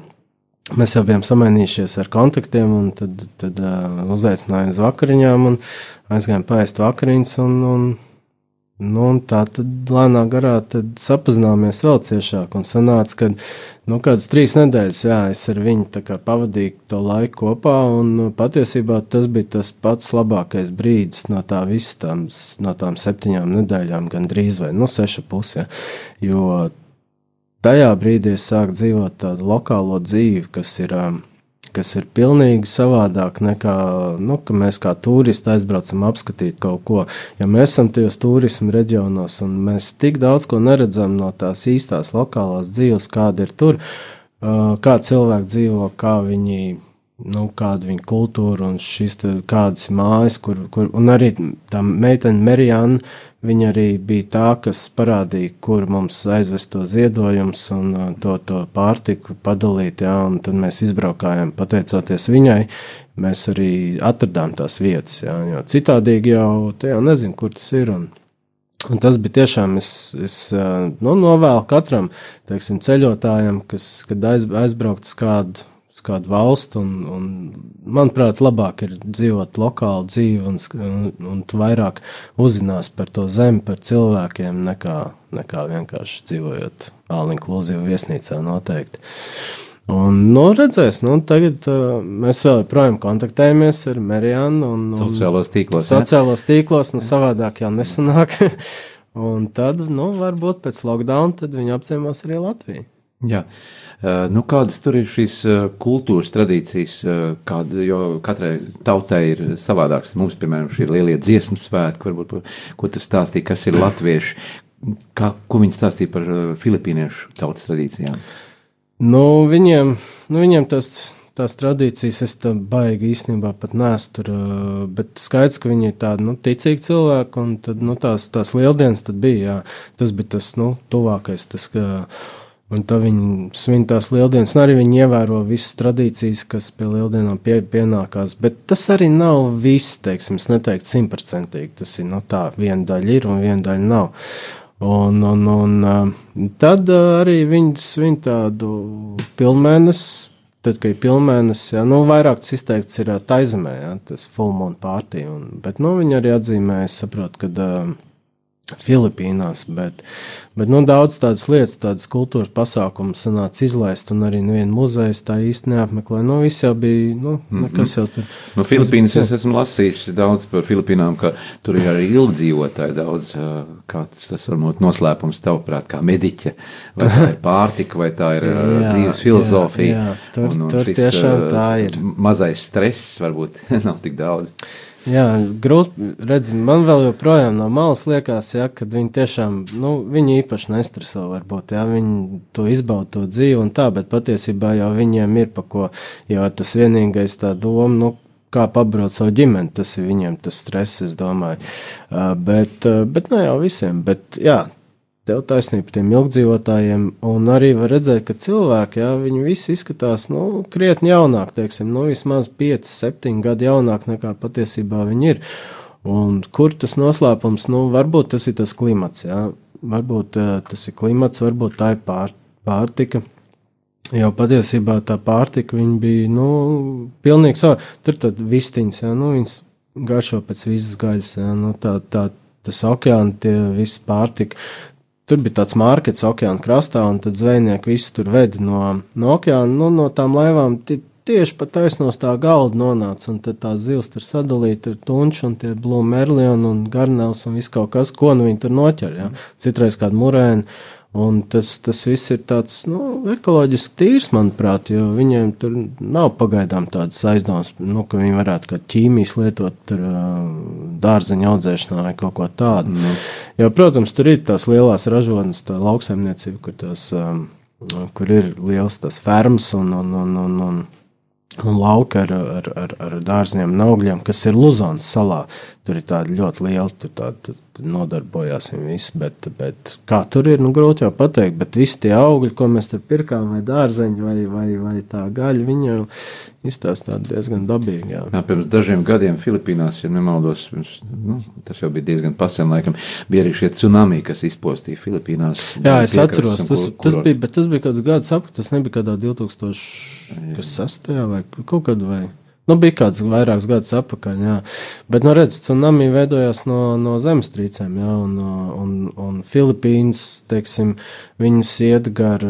Mēs jau bijām samainījušies ar kontaktiem, un tad, tad uh, uzaicinājām uz vakariņām, un aizgājām pāriest vakariņas, un, un Nu, tā tad lēnā garā sapazināmies vēl ciešāk. Un sanāca, ka nu, kādas trīs nedēļas jā, es ar viņu pavadīju to laiku kopā. Un nu, patiesībā tas bija tas pats labākais brīdis no, tā tām, no tām septiņām nedēļām, gan drīz vai no nu, seša pusē. Jo tajā brīdī es sāku dzīvot tādu lokālo dzīvi, kas ir. Um, kas ir pilnīgi savādāk nekā, nu, mēs kā turisti aizbraucam apskatīt kaut ko. Ja mēs esam tajos turismu reģionos un mēs tik daudz ko neredzam no tās īstās lokālās dzīves, kāda ir tur, kā cilvēki dzīvo, kā viņi nu, kāda viņa kultūra un šīs te, kādas mājas, kur, kur, un arī tā meitene Merijana, viņa arī bija tā, kas parādīja, kur mums aizvest to ziedojumus un uh, to, to pārtiku padalīt, jā, un tad mēs izbraukājām, pateicoties viņai, mēs arī atradām tās vietas, jā, jo citādīgi jau, te jau nezinu, kur tas ir, un, Un tas bija tiešām, es, es uh, nu, novēlu katram teiksim, ceļotājam, kas aiz, aizbraukt uz kādu kādu valstu, un, un manuprāt, labāk ir dzīvot lokāli dzīvi, un, un, un tu vairāk uzzinās par to zemi, par cilvēkiem, nekā, nekā vienkārši dzīvojot all-inclusive viesnīcā noteikti. Un, nu, redzēs, nu, tagad uh, mēs vēl joprojām kontaktējamies ar Marijānu. Sociālos tīklos. Sociālos ja? tīklos, nu, savādāk jau nesanāk. un tad, nu, varbūt pēc lockdown, tad viņi apciemos arī Latviju. Jā. Nu, kādas tur ir šīs kultūras tradīcijas, kāda, jo katrai tautai ir savādāks. Mums, piemēram, šī lielie dziesmu svētki, varbūt, ko tu stāstīji, kas ir latvieši, kā, ko viņi stāstīja par filipīniešu tautas tradīcijām? Nu, viņiem, nu, viņiem tas, tās tradīcijas es tā baigi īstenībā pat nesu tur, bet skaidrs, ka viņi ir tādi, nu, ticīgi cilvēki, un tad, nu, tās, tās lieldienas tad bija, jā, tas bija tas, nu, tuvākais, tas, ka, uh, Un tā viņi svin tās lieldienas, un arī viņi ievēro visas tradīcijas, kas pie lieldienām pie, pienākās. Bet tas arī nav viss, teiksim, es neteiktu simtprocentīgi. Tas ir no nu, tā, viena daļa ir un viena daļa nav. Un, un, un tad arī viņi svin tādu pilnmēnesi. Tad, kad ir pilnmēnesis, ja, nu, vairāk tas izteikts ir taizemē, ja, tas full moon. Un, bet, nu, viņi arī atzīmē, es saprotu, ka uh, Filipīnās, bet, bet nu, daudz tādas lietas, tādas kultūras pasākumus sanāca izlaist, un arī nevienu muzeju tā īsti neapmeklē. Nu, viss jau bija, nu, nekas jau tur. Nu, Filipīnas es esmu lasījis daudz par Filipīnām, ka tur ir arī ilgdzīvotāji daudz, kāds tas varbūt noslēpums tavuprāt, kā mediķa, vai tā ir pārtika, vai tā ir jā, dzīves filozofija. Jā, jā, tur, un, un tur tiešām tā ir. Mazais stress varbūt nav tik daudz. Jā, grūti redzēt, man vēl joprojām no malas liekas, ja, ka viņi tiešām, nu, viņi īpaši nestreso, varbūt, ja viņi to izbauda to dzīvi un tā, bet patiesībā jau viņiem ir pa ko, jo tas vienīgais tā doma, nu, kā pabarot savu ģimeni, tas ir viņiem tas stress, es domāju. Uh, bet, uh, bet ne jau visiem, bet jā, tev taisnība tiem ilgdzīvotājiem, un arī var redzēt, ka cilvēki, jā, viņi visi izskatās, nu, krietni jaunāk, teiksim, nu, vismaz 5, 7 gadi jaunāk nekā patiesībā viņi ir. Un kur tas noslēpums, nu, varbūt tas ir tas klimats, jā, varbūt uh, tas ir klimats, varbūt tā ir pār, pārtika. Jo patiesībā tā pārtika bija, nu, pilnīgi savā. Tur tad vistiņas, jā, nu, viņas garšo pēc visas gaļas, jā, nu, tā, tā, tas okeāna, tie visi pārtika, tur bija tāds markets okeāna krastā, un tad zvejnieki visi tur vedi no, no okeāna, nu, no tām laivām. Tieši pat taisnos tā galda nonāca, un tad tā zivs tur sadalīta, tur tunčs un tie blūmi merlioni un garnels un viss kaut kas, ko nu viņi tur noķer, jā. Citreiz kādu murēnu. Un tas, tas viss ir tāds nu, ekoloģiski tīrs, manuprāt, jo viņiem tur nav pagaidām tādas aizdomas, nu, ka viņi varētu kā ķīmijas lietot tur, dārzeņa audzēšanā vai kaut ko tādu. Mm. Jo, protams, tur ir tās lielās ražotnes, tā lauksaimniecība, kur, tās, kur ir liels tas fermas un, un, un, un, un un lauka ar, ar, ar, ar dārziem un augļiem, kas ir Luzonas salā. Tur ir tāda ļoti liela, tur tāda nodarbojās visi, bet, bet kā tur ir, nu grūti jau pateikt, bet visi tie augļi, ko mēs tur pirkām, vai dārzeņi, vai, vai, vai tā gaļa, viņi jau izstāsta diezgan dabīgi. Jā. Jā, pirms dažiem gadiem Filipīnās, ja nemaldos, pirms, nu, tas jau bija diezgan pasen laikam, bija arī šie tsunami, kas izpostīja Filipīnās. Jā, es atceros, tas, kur, tas bija, bet tas bija kāds gads apkārt, tas nebija kādā 2006. vai kaut kad vai. Nu, bija kāds vairākus gadus atpakaļ, jā. Bet, nu, redz, tsunami veidojās no, no zemestrīcēm, jā, un, un, un Filipīnas, teiksim, viņas iet gar,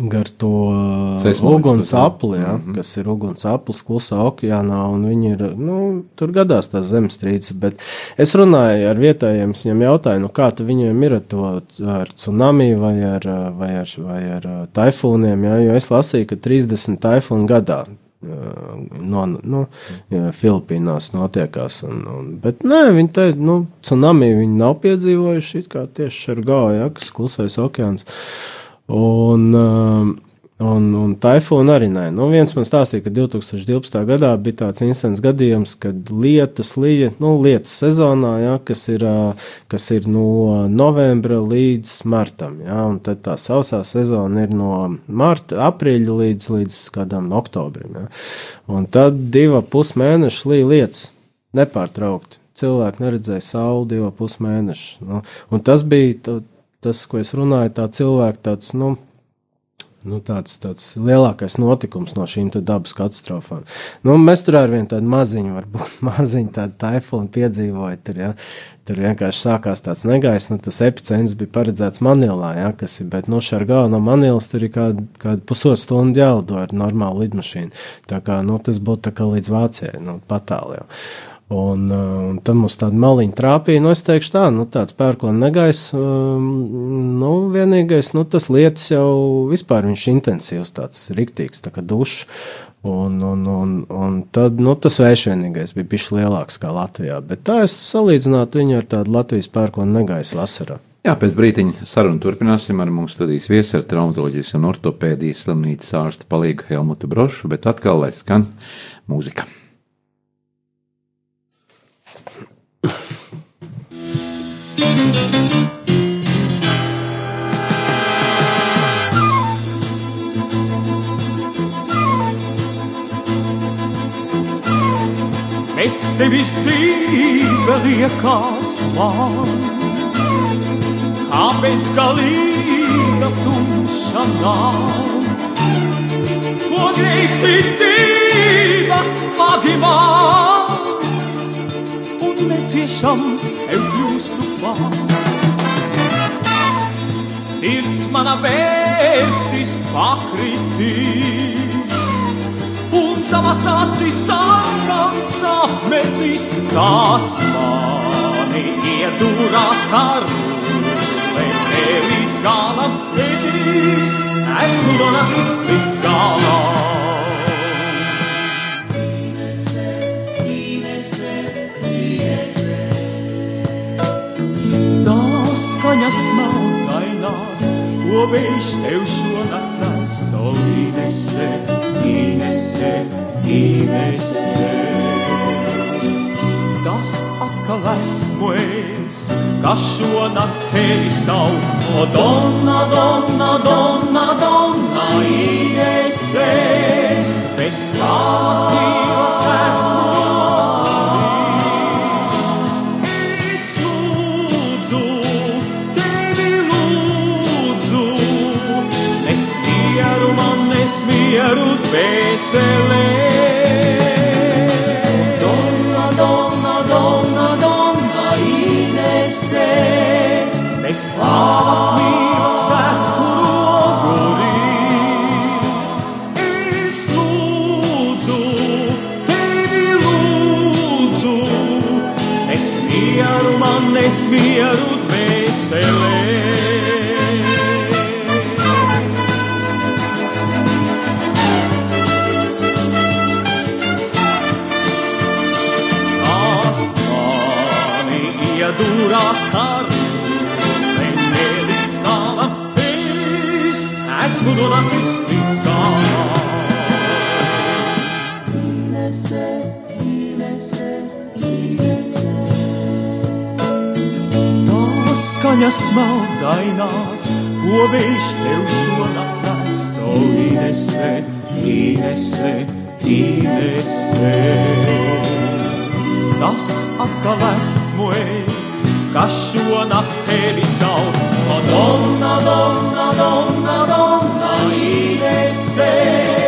gar to uguns apli, jā, mm -hmm. kas ir uguns aplis klusā okeānā, un viņi ir, nu, tur gadās tās zemestrīces, bet es runāju ar vietējiem, es viņiem jautāju, nu, kā tu viņiem ir ar to, ar tsunami vai ar, vai ar, vai ar taifūniem, jā, jo es lasīju, ka 30 taifūnu gadā no, nu, Filipīnās notiekās. Un, un, bet nē, viņi te, nu, tsunami viņi nav piedzīvojuši, it kā tieši Šargā, ja, kas klusais okeāns. Un, Un, un taifūna arī nē. Nu, viens man stāstīja, ka 2012. gadā bija tāds instants gadījums, kad lietus lija, nu, lietus sezonā, ja, kas, ir, kas ir no novembra līdz martam. Ja, un tad tā sausā sezona ir no marta, aprīļa līdz, līdz kādam oktobrim. Ja. Un tad divu pusmēnešu lija lietus nepārtraukti. Cilvēki neredzēja sauli divu pusmēnešu. Nu, un tas bija tas, ko es runāju, tā cilvēka tāds, nu, nu, tāds, tāds lielākais notikums no šīm dabas katastrofām. Nu, mēs tur ar vienu tādu maziņu, varbūt maziņu tādu taifūnu piedzīvojam. Tur, ja, tur vienkārši sākās tāds negaiss, nu, tas epicentrs bija paredzēts Manilā, ja, kas ir, bet nu, gala no Manilas tur ir kāda, kāda pusotru stundu jālido ar normālu lidmašīnu. Tā kā nu, tas būtu līdz Vācijai, nu, patāliem. Un, uh, un tad mums tāda maliņa trāpīja. Nu, es teikšu, tā, nu, tāds pērkona negaiss. Um, nu, vienīgais, nu, tas lietas jau vispār viņš intensīvs, tāds riktīgs, tā kā dušs. Un, un, un, un tad nu, tas vējš vienīgais bija bijis lielāks kā Latvijā. Bet tā es salīdzinātu viņu ar tādu Latvijas pērkona negaisu vasarā. Jā, pēc brīdiņa sarunu turpināsim ar mūsu studijas viesu, ar traumatoloģijas un ortopēdijas slimnīcas ārsta palīgu Helmutu Brošu, bet atkal lai skan mūzika. Bez tevis dzīve liekas man, kā bezgalīga tumša nav. Ko greizsirdības pagimāts un neciešams sev kļūstu klāt. Sirds mana vērsis pakritīs tavas acis sarkans apmetīs, tās mani iedūrās kā rūle, te līdz galam vedīs, esmu nonācis līdz galam. Skaņas smalcainās, ko viņš tev šonakt nes, solīnese, īnese, īnese. Tas atkal esmu es, kas šonakt tevi sauc, o donna, donna, donna, donna, īnese. Bez tās mīlas esmu. sele. Donna, donna, donna, donna Inese, bez slava smiva se slogoris. Es lūdzu, tevi lūdzu, es mieru man, es mieru dvēseli. Dūrās kāru, līdz galam es esmu nonācis līdz galam. Inese, Inese, Inese. Tās skaņas smadzainās, ko viņš tev šonakt neso, Inese, Inese, Inese. Tas atkal esmu es, kas šonakt tevi sauc. Madonna, donna, donna, donna, Inese.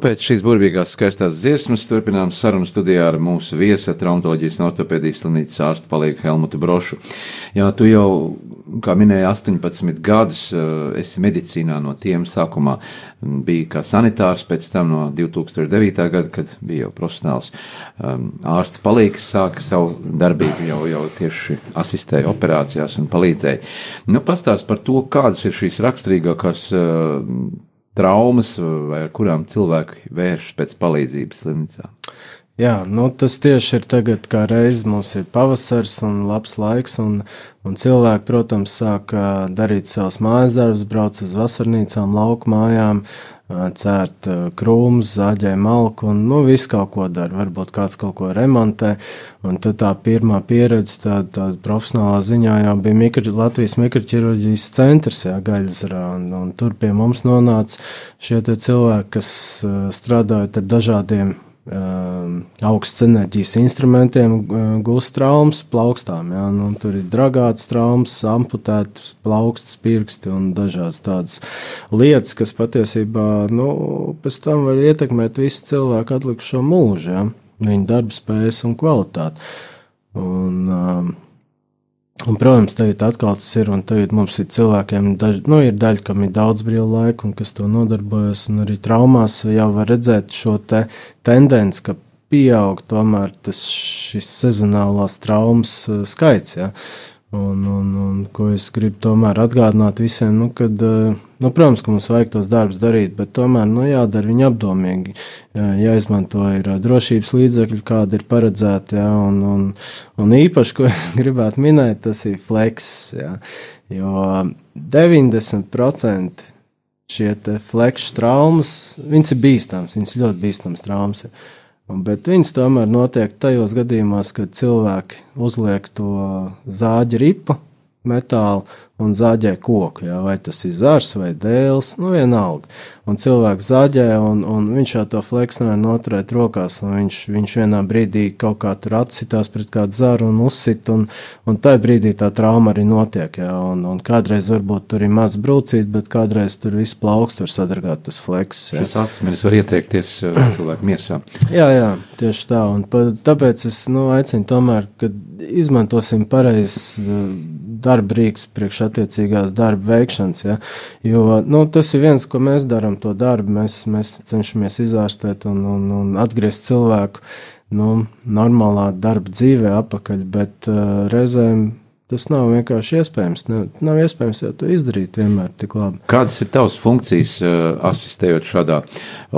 Pēc šīs burvīgās skaistās dziesmas turpinām sarunu studijā ar mūsu viesa traumatoloģijas un ortopēdijas slimnīcas ārstu palīgu Helmutu Brošu. Jā, tu jau, kā minēji, 18 gadus uh, esi medicīnā no tiem sākumā biji kā sanitārs, pēc tam no 2009. gada, kad bija jau profesionāls um, ārsta palīgs, sāka savu darbību jau, jau tieši asistēja operācijās un palīdzēja. Nu, pastāst par to, kādas ir šīs raksturīgākās uh, traumas, vai ar kurām cilvēki vēršas pēc palīdzības slimnīcā. Jā, nu tas tieši ir tagad, kā reiz mums ir pavasars un labs laiks, un, un cilvēki, protams, sāk darīt savus mājas darbus, brauc uz vasarnīcām, lauku mājām, cērt krūmus, zāģē malku, un, nu, visu kaut ko dara, varbūt kāds kaut ko remontē, un tad tā pirmā pieredze, tā, tā profesionālā ziņā jau bija mikro, Latvijas mikroķirurģijas centrs, jā, Gaļasrā, un, un tur pie mums nonāca šie cilvēki, kas strādājot ar dažādiem augstas enerģijas instrumentiem uh, gūst traumas plaukstām. Ja? Nu, tur ir dragāts traumas, amputētas plaukstas, pirksti un dažādas tādas lietas, kas patiesībā nu, pēc tam var ietekmēt visu cilvēku atlikušo mūžu, ja? viņa darba spējas un kvalitāti. Un, um, Un, protams, tagad atkal tas ir, un tagad mums ir cilvēkiem, daž, nu, ir daļa, kam ir daudz brīva laika, un kas to nodarbojas, un arī traumās jau var redzēt šo te tendenci, ka pieaug tomēr tas sezonālās traumas uh, skaits, ja. Un, un, un ko es gribu tomēr atgādināt visiem, nu, kad, uh, nu, protams, ka mums vajag tos darbus darīt, bet tomēr, nu, jādara viņi apdomīgi, jā, jāizmanto ir uh, drošības līdzekļi, kādi ir paredzēti, jā, un, un, un īpaši, ko es gribētu minēt, tas ir fleks, jā, jo 90% šie flekšu traumas, viņas ir bīstams, viņas ļoti bīstams traumas. Ir. Bet viņas tomēr notiek tajos gadījumos, kad cilvēki uzliek to zāģi ripu, metālu un zāģē koku. Jā, vai tas ir zars vai dēls, nu vienalga. Un cilvēks zāģē, un, un viņš jau to fleks nevar noturēt rokās, un viņš, viņš vienā brīdī kaut kā tur atsitās pret kādu zaru un uzsit, un, un tajā brīdī tā trauma arī notiek. Jā, un, un kādreiz varbūt tur ir maz brūcīt, bet kādreiz tur viss plaukst var sadargāt tas fleks. Jā. Šis asmenis var ietriekties uh, cilvēku miesā. Jā, jā, tieši tā. Un pa, tāpēc es nu, aicinu tomēr, ka izmantosim pareizes darba rīks priekš attiecīgās darba veikšanas. Ja? Jo nu, tas ir viens, ko mēs darām, to darbu. Mēs, mēs cenšamies izārstēt un, un, un atgriezt cilvēku nu, normālā darba dzīvē atpakaļ, bet uh, reizēm tas nav vienkārši iespējams. Ne, nav iespējams jau to izdarīt vienmēr tik labi. Kādas ir tavas funkcijas, uh, asistējot šādā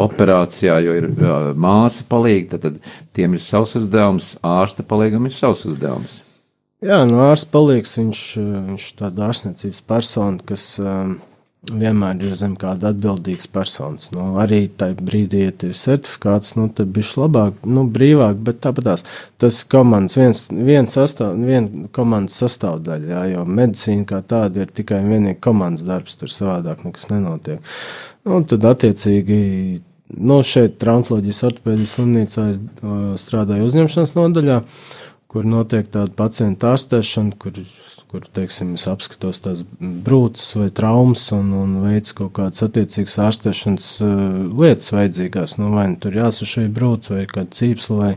operācijā, jo ir uh, māsa palīga, tad, tad tiem ir savs uzdevums, ārsta palīgam ir savs uzdevums. Jā, no ārsta palīgs viņš, viņš tāda ārstniecības persona, kas um, vienmēr ir zem kāda atbildīgas personas. Nu, arī tajā brīdī, ja ir certifikāts, nu, tad bija labāk, nu, brīvāk, bet tāpatās tas komandas viens, viens sastāv, vien komandas sastāvdaļa, jā, jo medicīna kā tāda ir tikai un vienīgi komandas darbs, tur savādāk nekas nenotiek. Nu, tad attiecīgi. Nu, šeit, traumatoloģijas ortopēdijas slimnīcā, es uh, strādāju uzņemšanas nodaļā. Kur notiek tāda pacienta ārstēšana, kur, kur teiksim, es apskatos tās brūces vai traumas un, un veids kaut kādas attiecīgas ārstēšanas uh, lietas vajadzīgās. Nu, vai nu tur jāsašai brūce vai kāda cīpsla vai,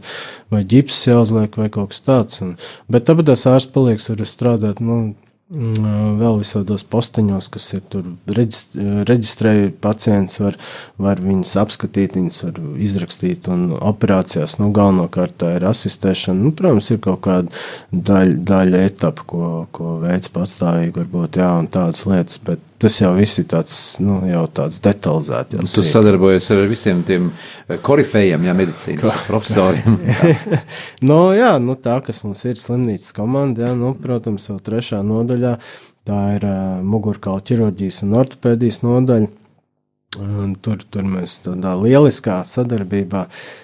vai ģips jāuzliek vai kaut kas tāds. Un, bet tāpēc tās ārsts palieks var strādāt, nu, vēl visādos posteņos, kas ir tur reģistrēja pacients, var, var viņus apskatīt, viņus var izrakstīt, un operācijās, nu, galvenokārt tā ir asistēšana. Nu, protams, ir kaut kāda daļa, daļa etapa, ko, ko veids patstāvīgi, varbūt, jā, un tādas lietas, bet tas jau viss ir tāds, nu, jau tāds detalizēts. Tu sīk. sadarbojies ar visiem tiem eh, korifejiem, jā, medicīnas profesoriem. no, jā, nu, tā, kas mums ir slimnīcas komanda, jā, nu, protams, jau trešā nodaļā, tā ir uh, mugurkaula ķirurģijas un ortopēdijas nodaļa. Un tur, tur mēs tādā lieliskā sadarbībā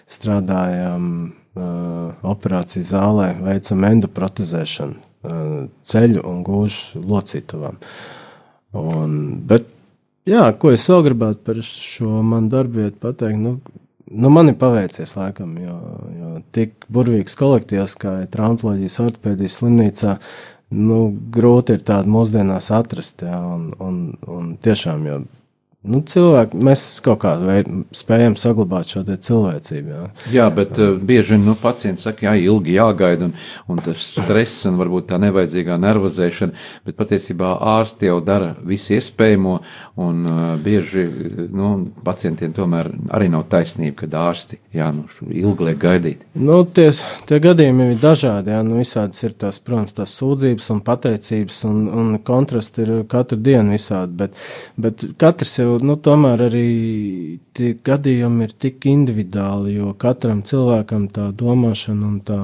strādājam uh, operāciju zālē, veicam endoprotezēšanu uh, ceļu un gūžu locītavām. Uh, Un, bet, jā, ko es vēl gribētu par šo manu darbvietu pateikt, nu, nu man ir paveicies laikam, jo, jo tik burvīgs kolektīvs kā ir traumatoloģijas ortopēdijas slimnīcā, nu, grūti ir tādu mūsdienās atrast, jā, un, un, un tiešām, jo nu, cilvēki, mēs kaut kādā veidā spējam saglabāt šo cilvēcību. Jā, jā bet uh, bieži vien nu, pacients saka, jā, ilgi jāgaida, un, un tas stress, un varbūt tā nevajadzīgā nervozēšana, bet patiesībā ārsti jau dara visu iespējamo, un uh, bieži nu, pacientiem tomēr arī nav taisnība, kad ārsti jā, nu, ilgi liek gaidīt. Nu, tie, tie gadījumi ir dažādi, jā, nu, visādas ir tās, protams, tās sūdzības un pateicības, un, un kontrasti ir katru dienu visādi, bet, bet katrs jau nu, tomēr arī tie gadījumi ir tik individuāli, jo katram cilvēkam tā domāšana un tā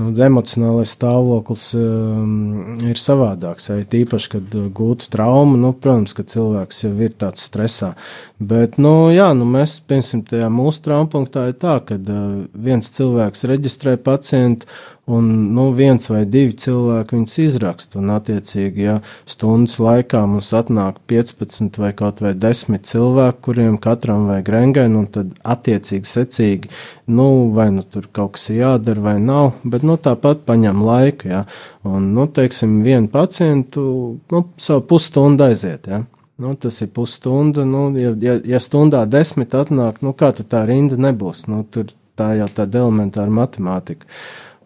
nu, emocionālais stāvoklis um, ir savādāks. Ja, īpaši, kad uh, gūtu traumu, nu, protams, ka cilvēks jau ir tāds stresā. Bet, nu, jā, nu, mēs, piemēram, tajā mūsu traumapunktā ir tā, ka uh, viens cilvēks reģistrē pacientu un nu, viens vai divi cilvēki viņus izraksta. Un, attiecīgi, ja stundas laikā mums atnāk 15 vai kaut vai 10 cilvēki, kuriem katram vajag rengēnu, un tad attiecīgi secīgi, nu, vai nu tur kaut kas ir jādara vai nav, bet nu, tāpat paņem laiku. Ja? Un, nu, teiksim, vienu pacientu nu, savu pusstundu aiziet. Ja? Nu, tas ir pusstunda. Nu, ja, ja, ja stundā desmit atnāk, nu, kā tā rinda nebūs? Nu, tur tā jau tāda elementāra matemātika.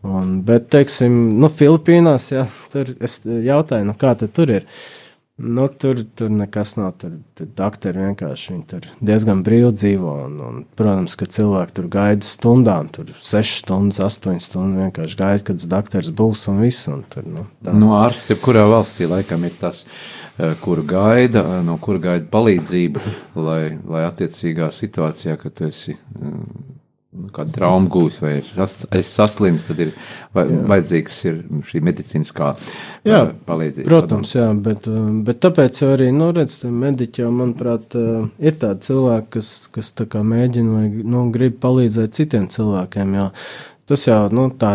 Un, bet, teiksim, nu, Filipīnās, jā, tur es jautāju, nu, kā tur ir. Nu, tur, tur nekas nav. Tur, doktori vienkārši tur diezgan brīvi dzīvo. Un, un, protams, ka cilvēki tur gaida stundām, tur 6 stundas, 8 stundas. Vienkārši gaida, kad tas doktors būs un viss. Un tur, nu, tā. nu, ārsta, jebkurā valstī, laikam, ir tas, eh, kur gaida, eh, no kur gaida palīdzību, lai, lai attiecīgā situācijā, kad tu esi eh, Nu, kāda trauma gūs, vai es saslims, tad ir vajadzīgs ir šī medicīniskā jā, palīdzība. Protams, jā, bet, bet tāpēc arī, nu, redz, mediķi jau, manuprāt, ir tādi cilvēki, kas, kas tā kā mēģina vai, nu, grib palīdzēt citiem cilvēkiem, jo Tas jau, nu, tā,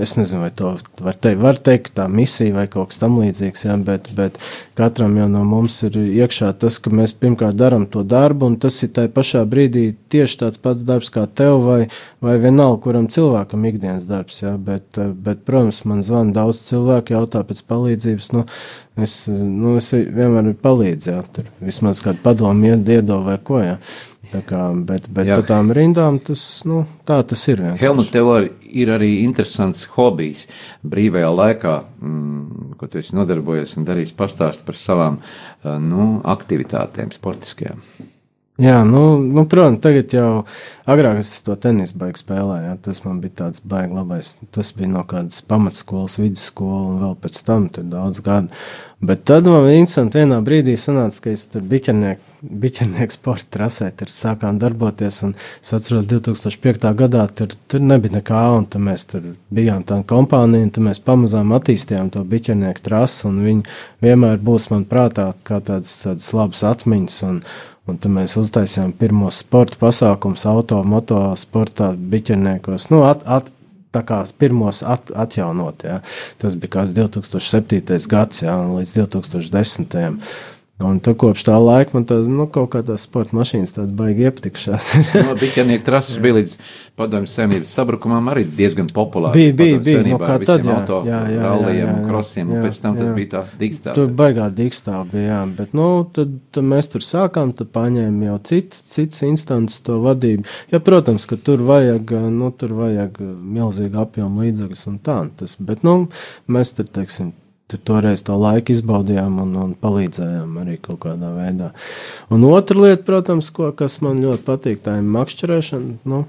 es nezinu, vai to var teikt, var teikt tā misija vai kaut kas tam līdzīgs, jā, bet, bet katram jau no mums ir iekšā tas, ka mēs pirmkārt darām to darbu, un tas ir tai pašā brīdī tieši tāds pats darbs kā tev vai, vai vienalga, kuram cilvēkam ikdienas darbs, jā, bet, bet, protams, man zvana daudz cilvēku, jautā pēc palīdzības, nu, es, nu, es vienmēr palīdzu, jā, tur vismaz kādu padomu iedo vai ko, jā. Kā, bet bet par tām rindām tas, nu, tā tas ir. Helmut, tev ar, ir arī interesants hobijs brīvajā laikā, mm, ko tu esi nodarbojies un darījis pastāst par savām nu, aktivitātēm sportiskajām. Jā, nu, nu, protams, tagad jau agrāk es to tenisu baigi spēlēju. Jā, tas man bija tāds baigi labais. Tas bija no kādas pamatskolas, vidusskolas un vēl pēc tam tur daudz gadu. Bet tad man interesanti vienā brīdī sanāca, ka es tur biķernieku, biķernieku sporta trasē tur sākām darboties. Es atceros 2005. gadā tur, tur nebija nekā, un tad mēs tur bijām tā kompānija, un tad mēs pamazām attīstījām to biķernieku trasi, un viņi vienmēr būs man prātā kā tādas, tādas labas atmiņas. Un, Un tad mēs uztaisījām pirmos sporta pasākumus, auto, moto sportā, biķerniekos. Nu, at, at, tā kā pirmos at, atjaunot. Ja. Tas bija kāds 2007. gads, ja, līdz 2010. Un tā kopš tā laika man tās, nu, kaut kā tās sporta mašīnas tādas baigi iepatikšās. no, Biķernieku trases bija līdz padomju saimnības sabrukumam arī diezgan populārs. Bija, bija, bija, savienībā nu, kā tad, jā, auto jā, jā, jā, rallijiem jā, jā, krosiem, jā, pēc tam jā. bija tā dīkstā. Tur baigā dīkstā bija, jā, bet, nu, tad, tad mēs tur sākām, tad paņēma jau cit, cits instants to vadību. Ja, protams, ka tur vajag, nu, tur vajag milzīgu apjomu līdzekļus un tā, tas, bet, nu, mēs tur, teiksim, tur toreiz to laiku izbaudījām un, un palīdzējām arī kaut kādā veidā. Un otra lieta, protams, ko, kas man ļoti patīk, tā ir makšķerēšana, nu,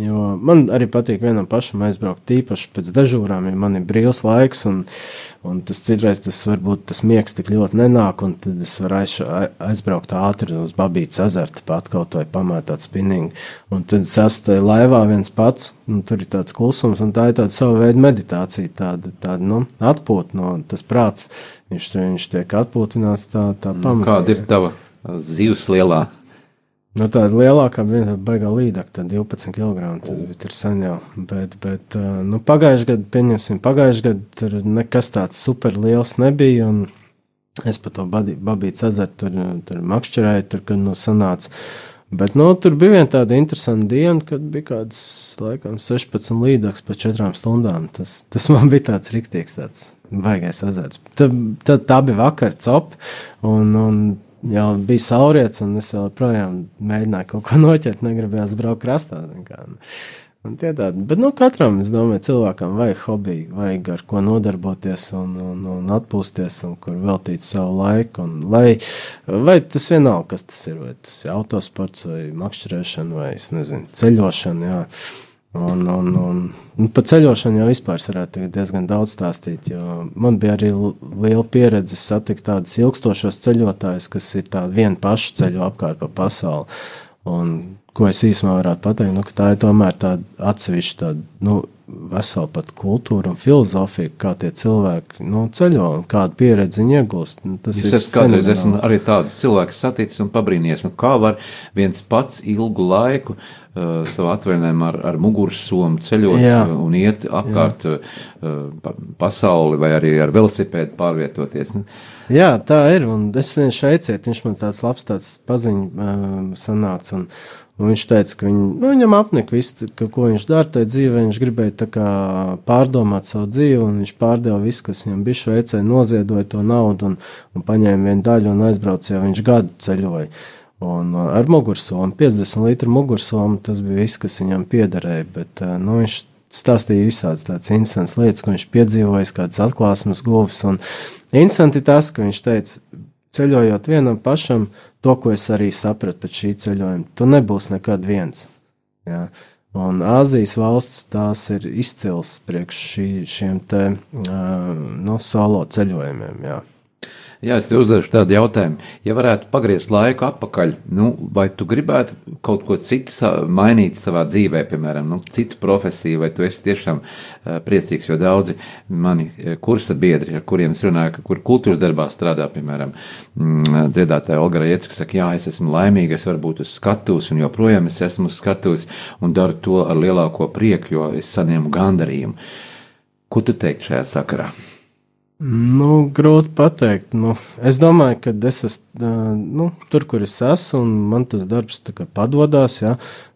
Jo man arī patīk vienam pašam aizbraukt, tīpaši pēc dežūrām, ja man ir brīvs laiks, un, un tas citreiz tas varbūt tas miegs tik ļoti nenāk, un tad es varu aiz, aizbraukt ātri uz Babītas ezeru, pat kaut vai pamētāt spinningu. Un tad esmu laivā viens pats, un tur ir tāds klusums, un tā ir tāda sava veida meditācija, tāda, tāda nu, atpūta no tas prāts. Viņš, viņš tiek atpūtināts tā, tā pamatā. Kāda ir tava zivs lielā? Nu, tāda lielākā bija tā baigā līdaka, tad 12 kg. Tas bija sen jau. Bet, bet nu, pagājušajā gadā, pieņemsim, pagājušajā gadā tur nekas tāds super liels nebija. Es pa to babītu ezeru tur, tur makšķerēju, tur, kad nu sanāca. Bet nu, tur bija viena tāda interesanta diena, kad bija kaut kāds, laikam, 16 līdzekļus pēc 4 stundām. Tas, tas man bija tāds rīktīgs, tāds baigais ezers. Tad, tad tā bija vakar cop. Un, un jau bija saulriets, un es joprojām mēģināju kaut ko noķert, negribējās braukt krastā. Un tie tādi, bet nu, katram, es domāju, cilvēkam vajag hobiju, vajag ar ko nodarboties un, un, un atpūsties, un kur veltīt savu laiku. Un, lai, vai tas vienalga, kas tas ir, vai tas ir autosports, vai makšķerēšana, vai nezinu, ceļošana. Jā. Un, un, un, un par ceļošanu jau vispār varētu diezgan daudz stāstīt. Man bija arī liela pieredze satikt tādus ilgstošos ceļotājus, kas ir tādi vieni paši ceļo apkārt pa pasauli. Un, ko es īsumā varētu pateikt, nu, tā ir tomēr tāda atsevišķa, tāda, nu, vesela pat kultūra un filozofija, kā tie cilvēki nu, ceļo un kādu pieredzi viņi iegūst. Nu, tas es esmu kādreiz esmu arī tāds cilvēks saticis un pabrīnījies, nu, kā var viens pats ilgu laiku uh, savā atvaļinājumā ar, ar mugursomu ceļot Jā. uh, un iet apkārt uh, pa, pasauli vai arī ar velosipēdu pārvietoties. Nu. Jā, tā ir, un es viens šveiciet, viņš man tāds labs tāds paziņ uh, sanāca, un, Un viņš teica, ka viņ, nu, viņam apnika viss, ka, ko viņš dara tajā dzīvē. Viņš gribēja kā, pārdomāt savu dzīvi, un viņš pārdeva visu, kas viņam bija šveicē, noziedoja to naudu un, un paņēma vienu daļu un aizbrauca, jo viņš gadu ceļoja. Un uh, ar mugursomu, 50 litru mugursomu, tas bija viss, kas viņam piederēja. Bet uh, nu, viņš stāstīja visādas tādas interesantas lietas, ko viņš piedzīvojis, kādas atklāsmes guvis. Un interesanti tas, ka viņš teica, ceļojot vienam pašam, to, ko es arī sapratu pēc šī ceļojuma, tu nebūsi nekad viens. Ja? Un Āzijas valsts tās ir izcils priekš šī, šiem te uh, no solo ceļojumiem. Jā. Jā, es te uzdevu tādu jautājumu. Ja varētu pagriezt laiku atpakaļ, nu, vai tu gribētu kaut ko citu mainīt savā dzīvē, piemēram, nu, citu profesiju, vai tu esi tiešām priecīgs, jo daudzi mani kursa biedri, ar kuriem es runāju, kur kultūras darbā strādā, piemēram, mm, dziedātāja Olga kas saka, jā, es esmu laimīga, es varu būt uz skatuves, un joprojām es esmu uz skatuves, un daru to ar lielāko prieku, jo es saņemu gandarījumu. Ko tu teikt šajā sakarā? Nu, grūti pateikt. Nu, es domāju, ka es esmu nu, tur, kur es esmu, un man tas darbs padodas. Ja?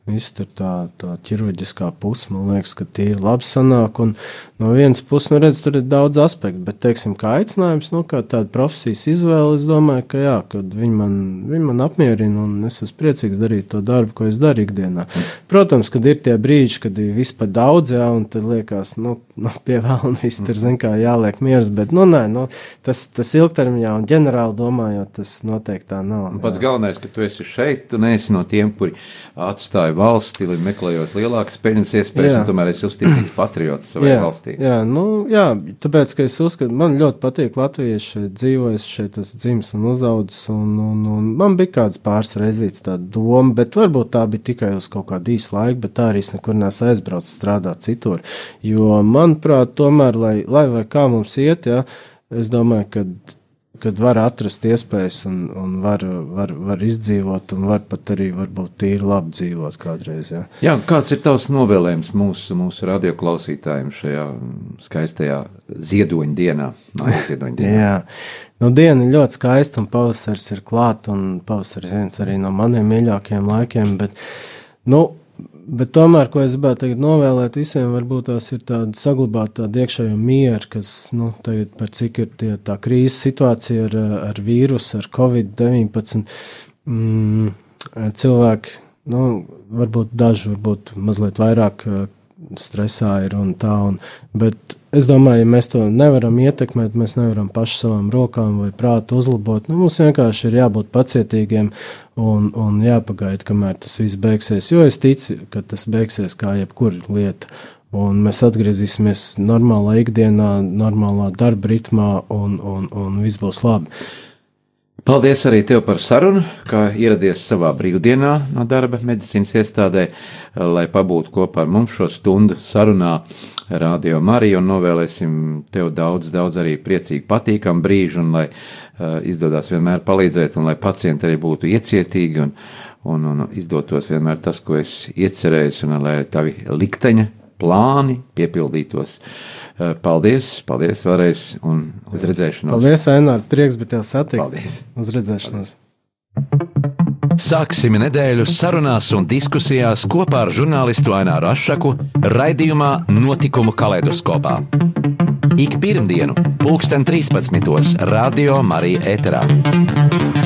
Viss tur tā, tā ķirurģiskā puse, man liekas, ka tie ir labi sanāk. Un no vienas puses, nu, redz, tur ir daudz aspektu, bet, teiksim, kā aicinājums, nu, kā tāda profesijas izvēle, es domāju, ka jā, kad viņi man, viņi man apmierina un es esmu priecīgs darīt to darbu, ko es daru ikdienā. Protams, kad ir tie brīži, kad ir vispār daudz, jā, un tad liekas, nu, nu pievēl un viss tur, zin kā, jāliek miers, bet, nu, nē, nu, tas, tas ilgtermiņā un ģenerāli domājot, tas noteikti tā nav. Un pats jā. galvenais, ka tu esi šeit, tu neesi no tiem, kuri atstāja valsti, meklējot lielākas peļņas iespējas, jā. un tomēr esi uzticīgs patriots savai jā, valstī. Jā, nu, jā, tāpēc, ka es uzskatu, man ļoti patīk Latvijas šeit dzīvojas, šeit tas dzims un uzaudzis, un, un, un man bija kāds pāris reizīts tā doma, bet varbūt tā bija tikai uz kaut kādu īsu laiku, bet tā arī es nekur nesu aizbraucis strādāt citur. Jo, manuprāt, tomēr, lai, lai vai kā mums iet, jā, es domāju, ka kad var atrast iespējas un, un var, var, var izdzīvot, un var pat arī varbūt tīri labi dzīvot kādreiz. Ja. Jā, kāds ir tavs novēlējums mūsu, mūsu radioklausītājiem šajā skaistajā ziedoņa dienā? Ziedoņa dienā. Jā, nu, diena ir ļoti skaista, un pavasaris ir klāts, un pavasaris viens arī no maniem mīļākajiem laikiem. Bet, nu, Bet tomēr, ko es gribētu teikt, novēlēt visiem, varbūt tās ir tāda saglabāt tādu iekšējo mieru, kas, nu, tagad par cik ir tie, tā krīzes situācija ar, ar vīrusu, ar covid-19. Mm, cilvēki, nu, varbūt daži, varbūt mazliet vairāk stresā ir un tā. Un, bet es domāju, ja mēs to nevaram ietekmēt, mēs nevaram paši savām rokām vai prātu uzlabot. Nu, mums vienkārši ir jābūt pacietīgiem un, un jāpagaida, kamēr tas viss beigsies. Jo es ticu, ka tas beigsies kā jebkura lieta. Un mēs atgriezīsimies normālā ikdienā, normālā darba ritmā, un, un, un viss būs labi. Paldies arī tev par sarunu, kā ieradies savā brīvdienā no darba medicīnas iestādē, lai pabūtu kopā ar mums šo stundu sarunā Radio Mariju un novēlēsim tev daudz, daudz arī priecīgi, patīkam brīžu un lai uh, izdodas vienmēr palīdzēt un lai pacienti arī būtu iecietīgi un, un, un izdotos vienmēr tas, ko es iecerējis un lai tavi likteņa plāni piepildītos. Uh, paldies, paldies vēlreiz un uz redzēšanos. Paldies, Ainēr, prieks bija tev satikt. Paldies. Uz redzēšanos. Sāksim nedēļu sarunās un diskusijās kopā ar žurnālistu Aināru Rošu raidījumā Notikumu kaleidoskopā. Ik pirmdienu, pulksten 13. Radio Marija Eterā.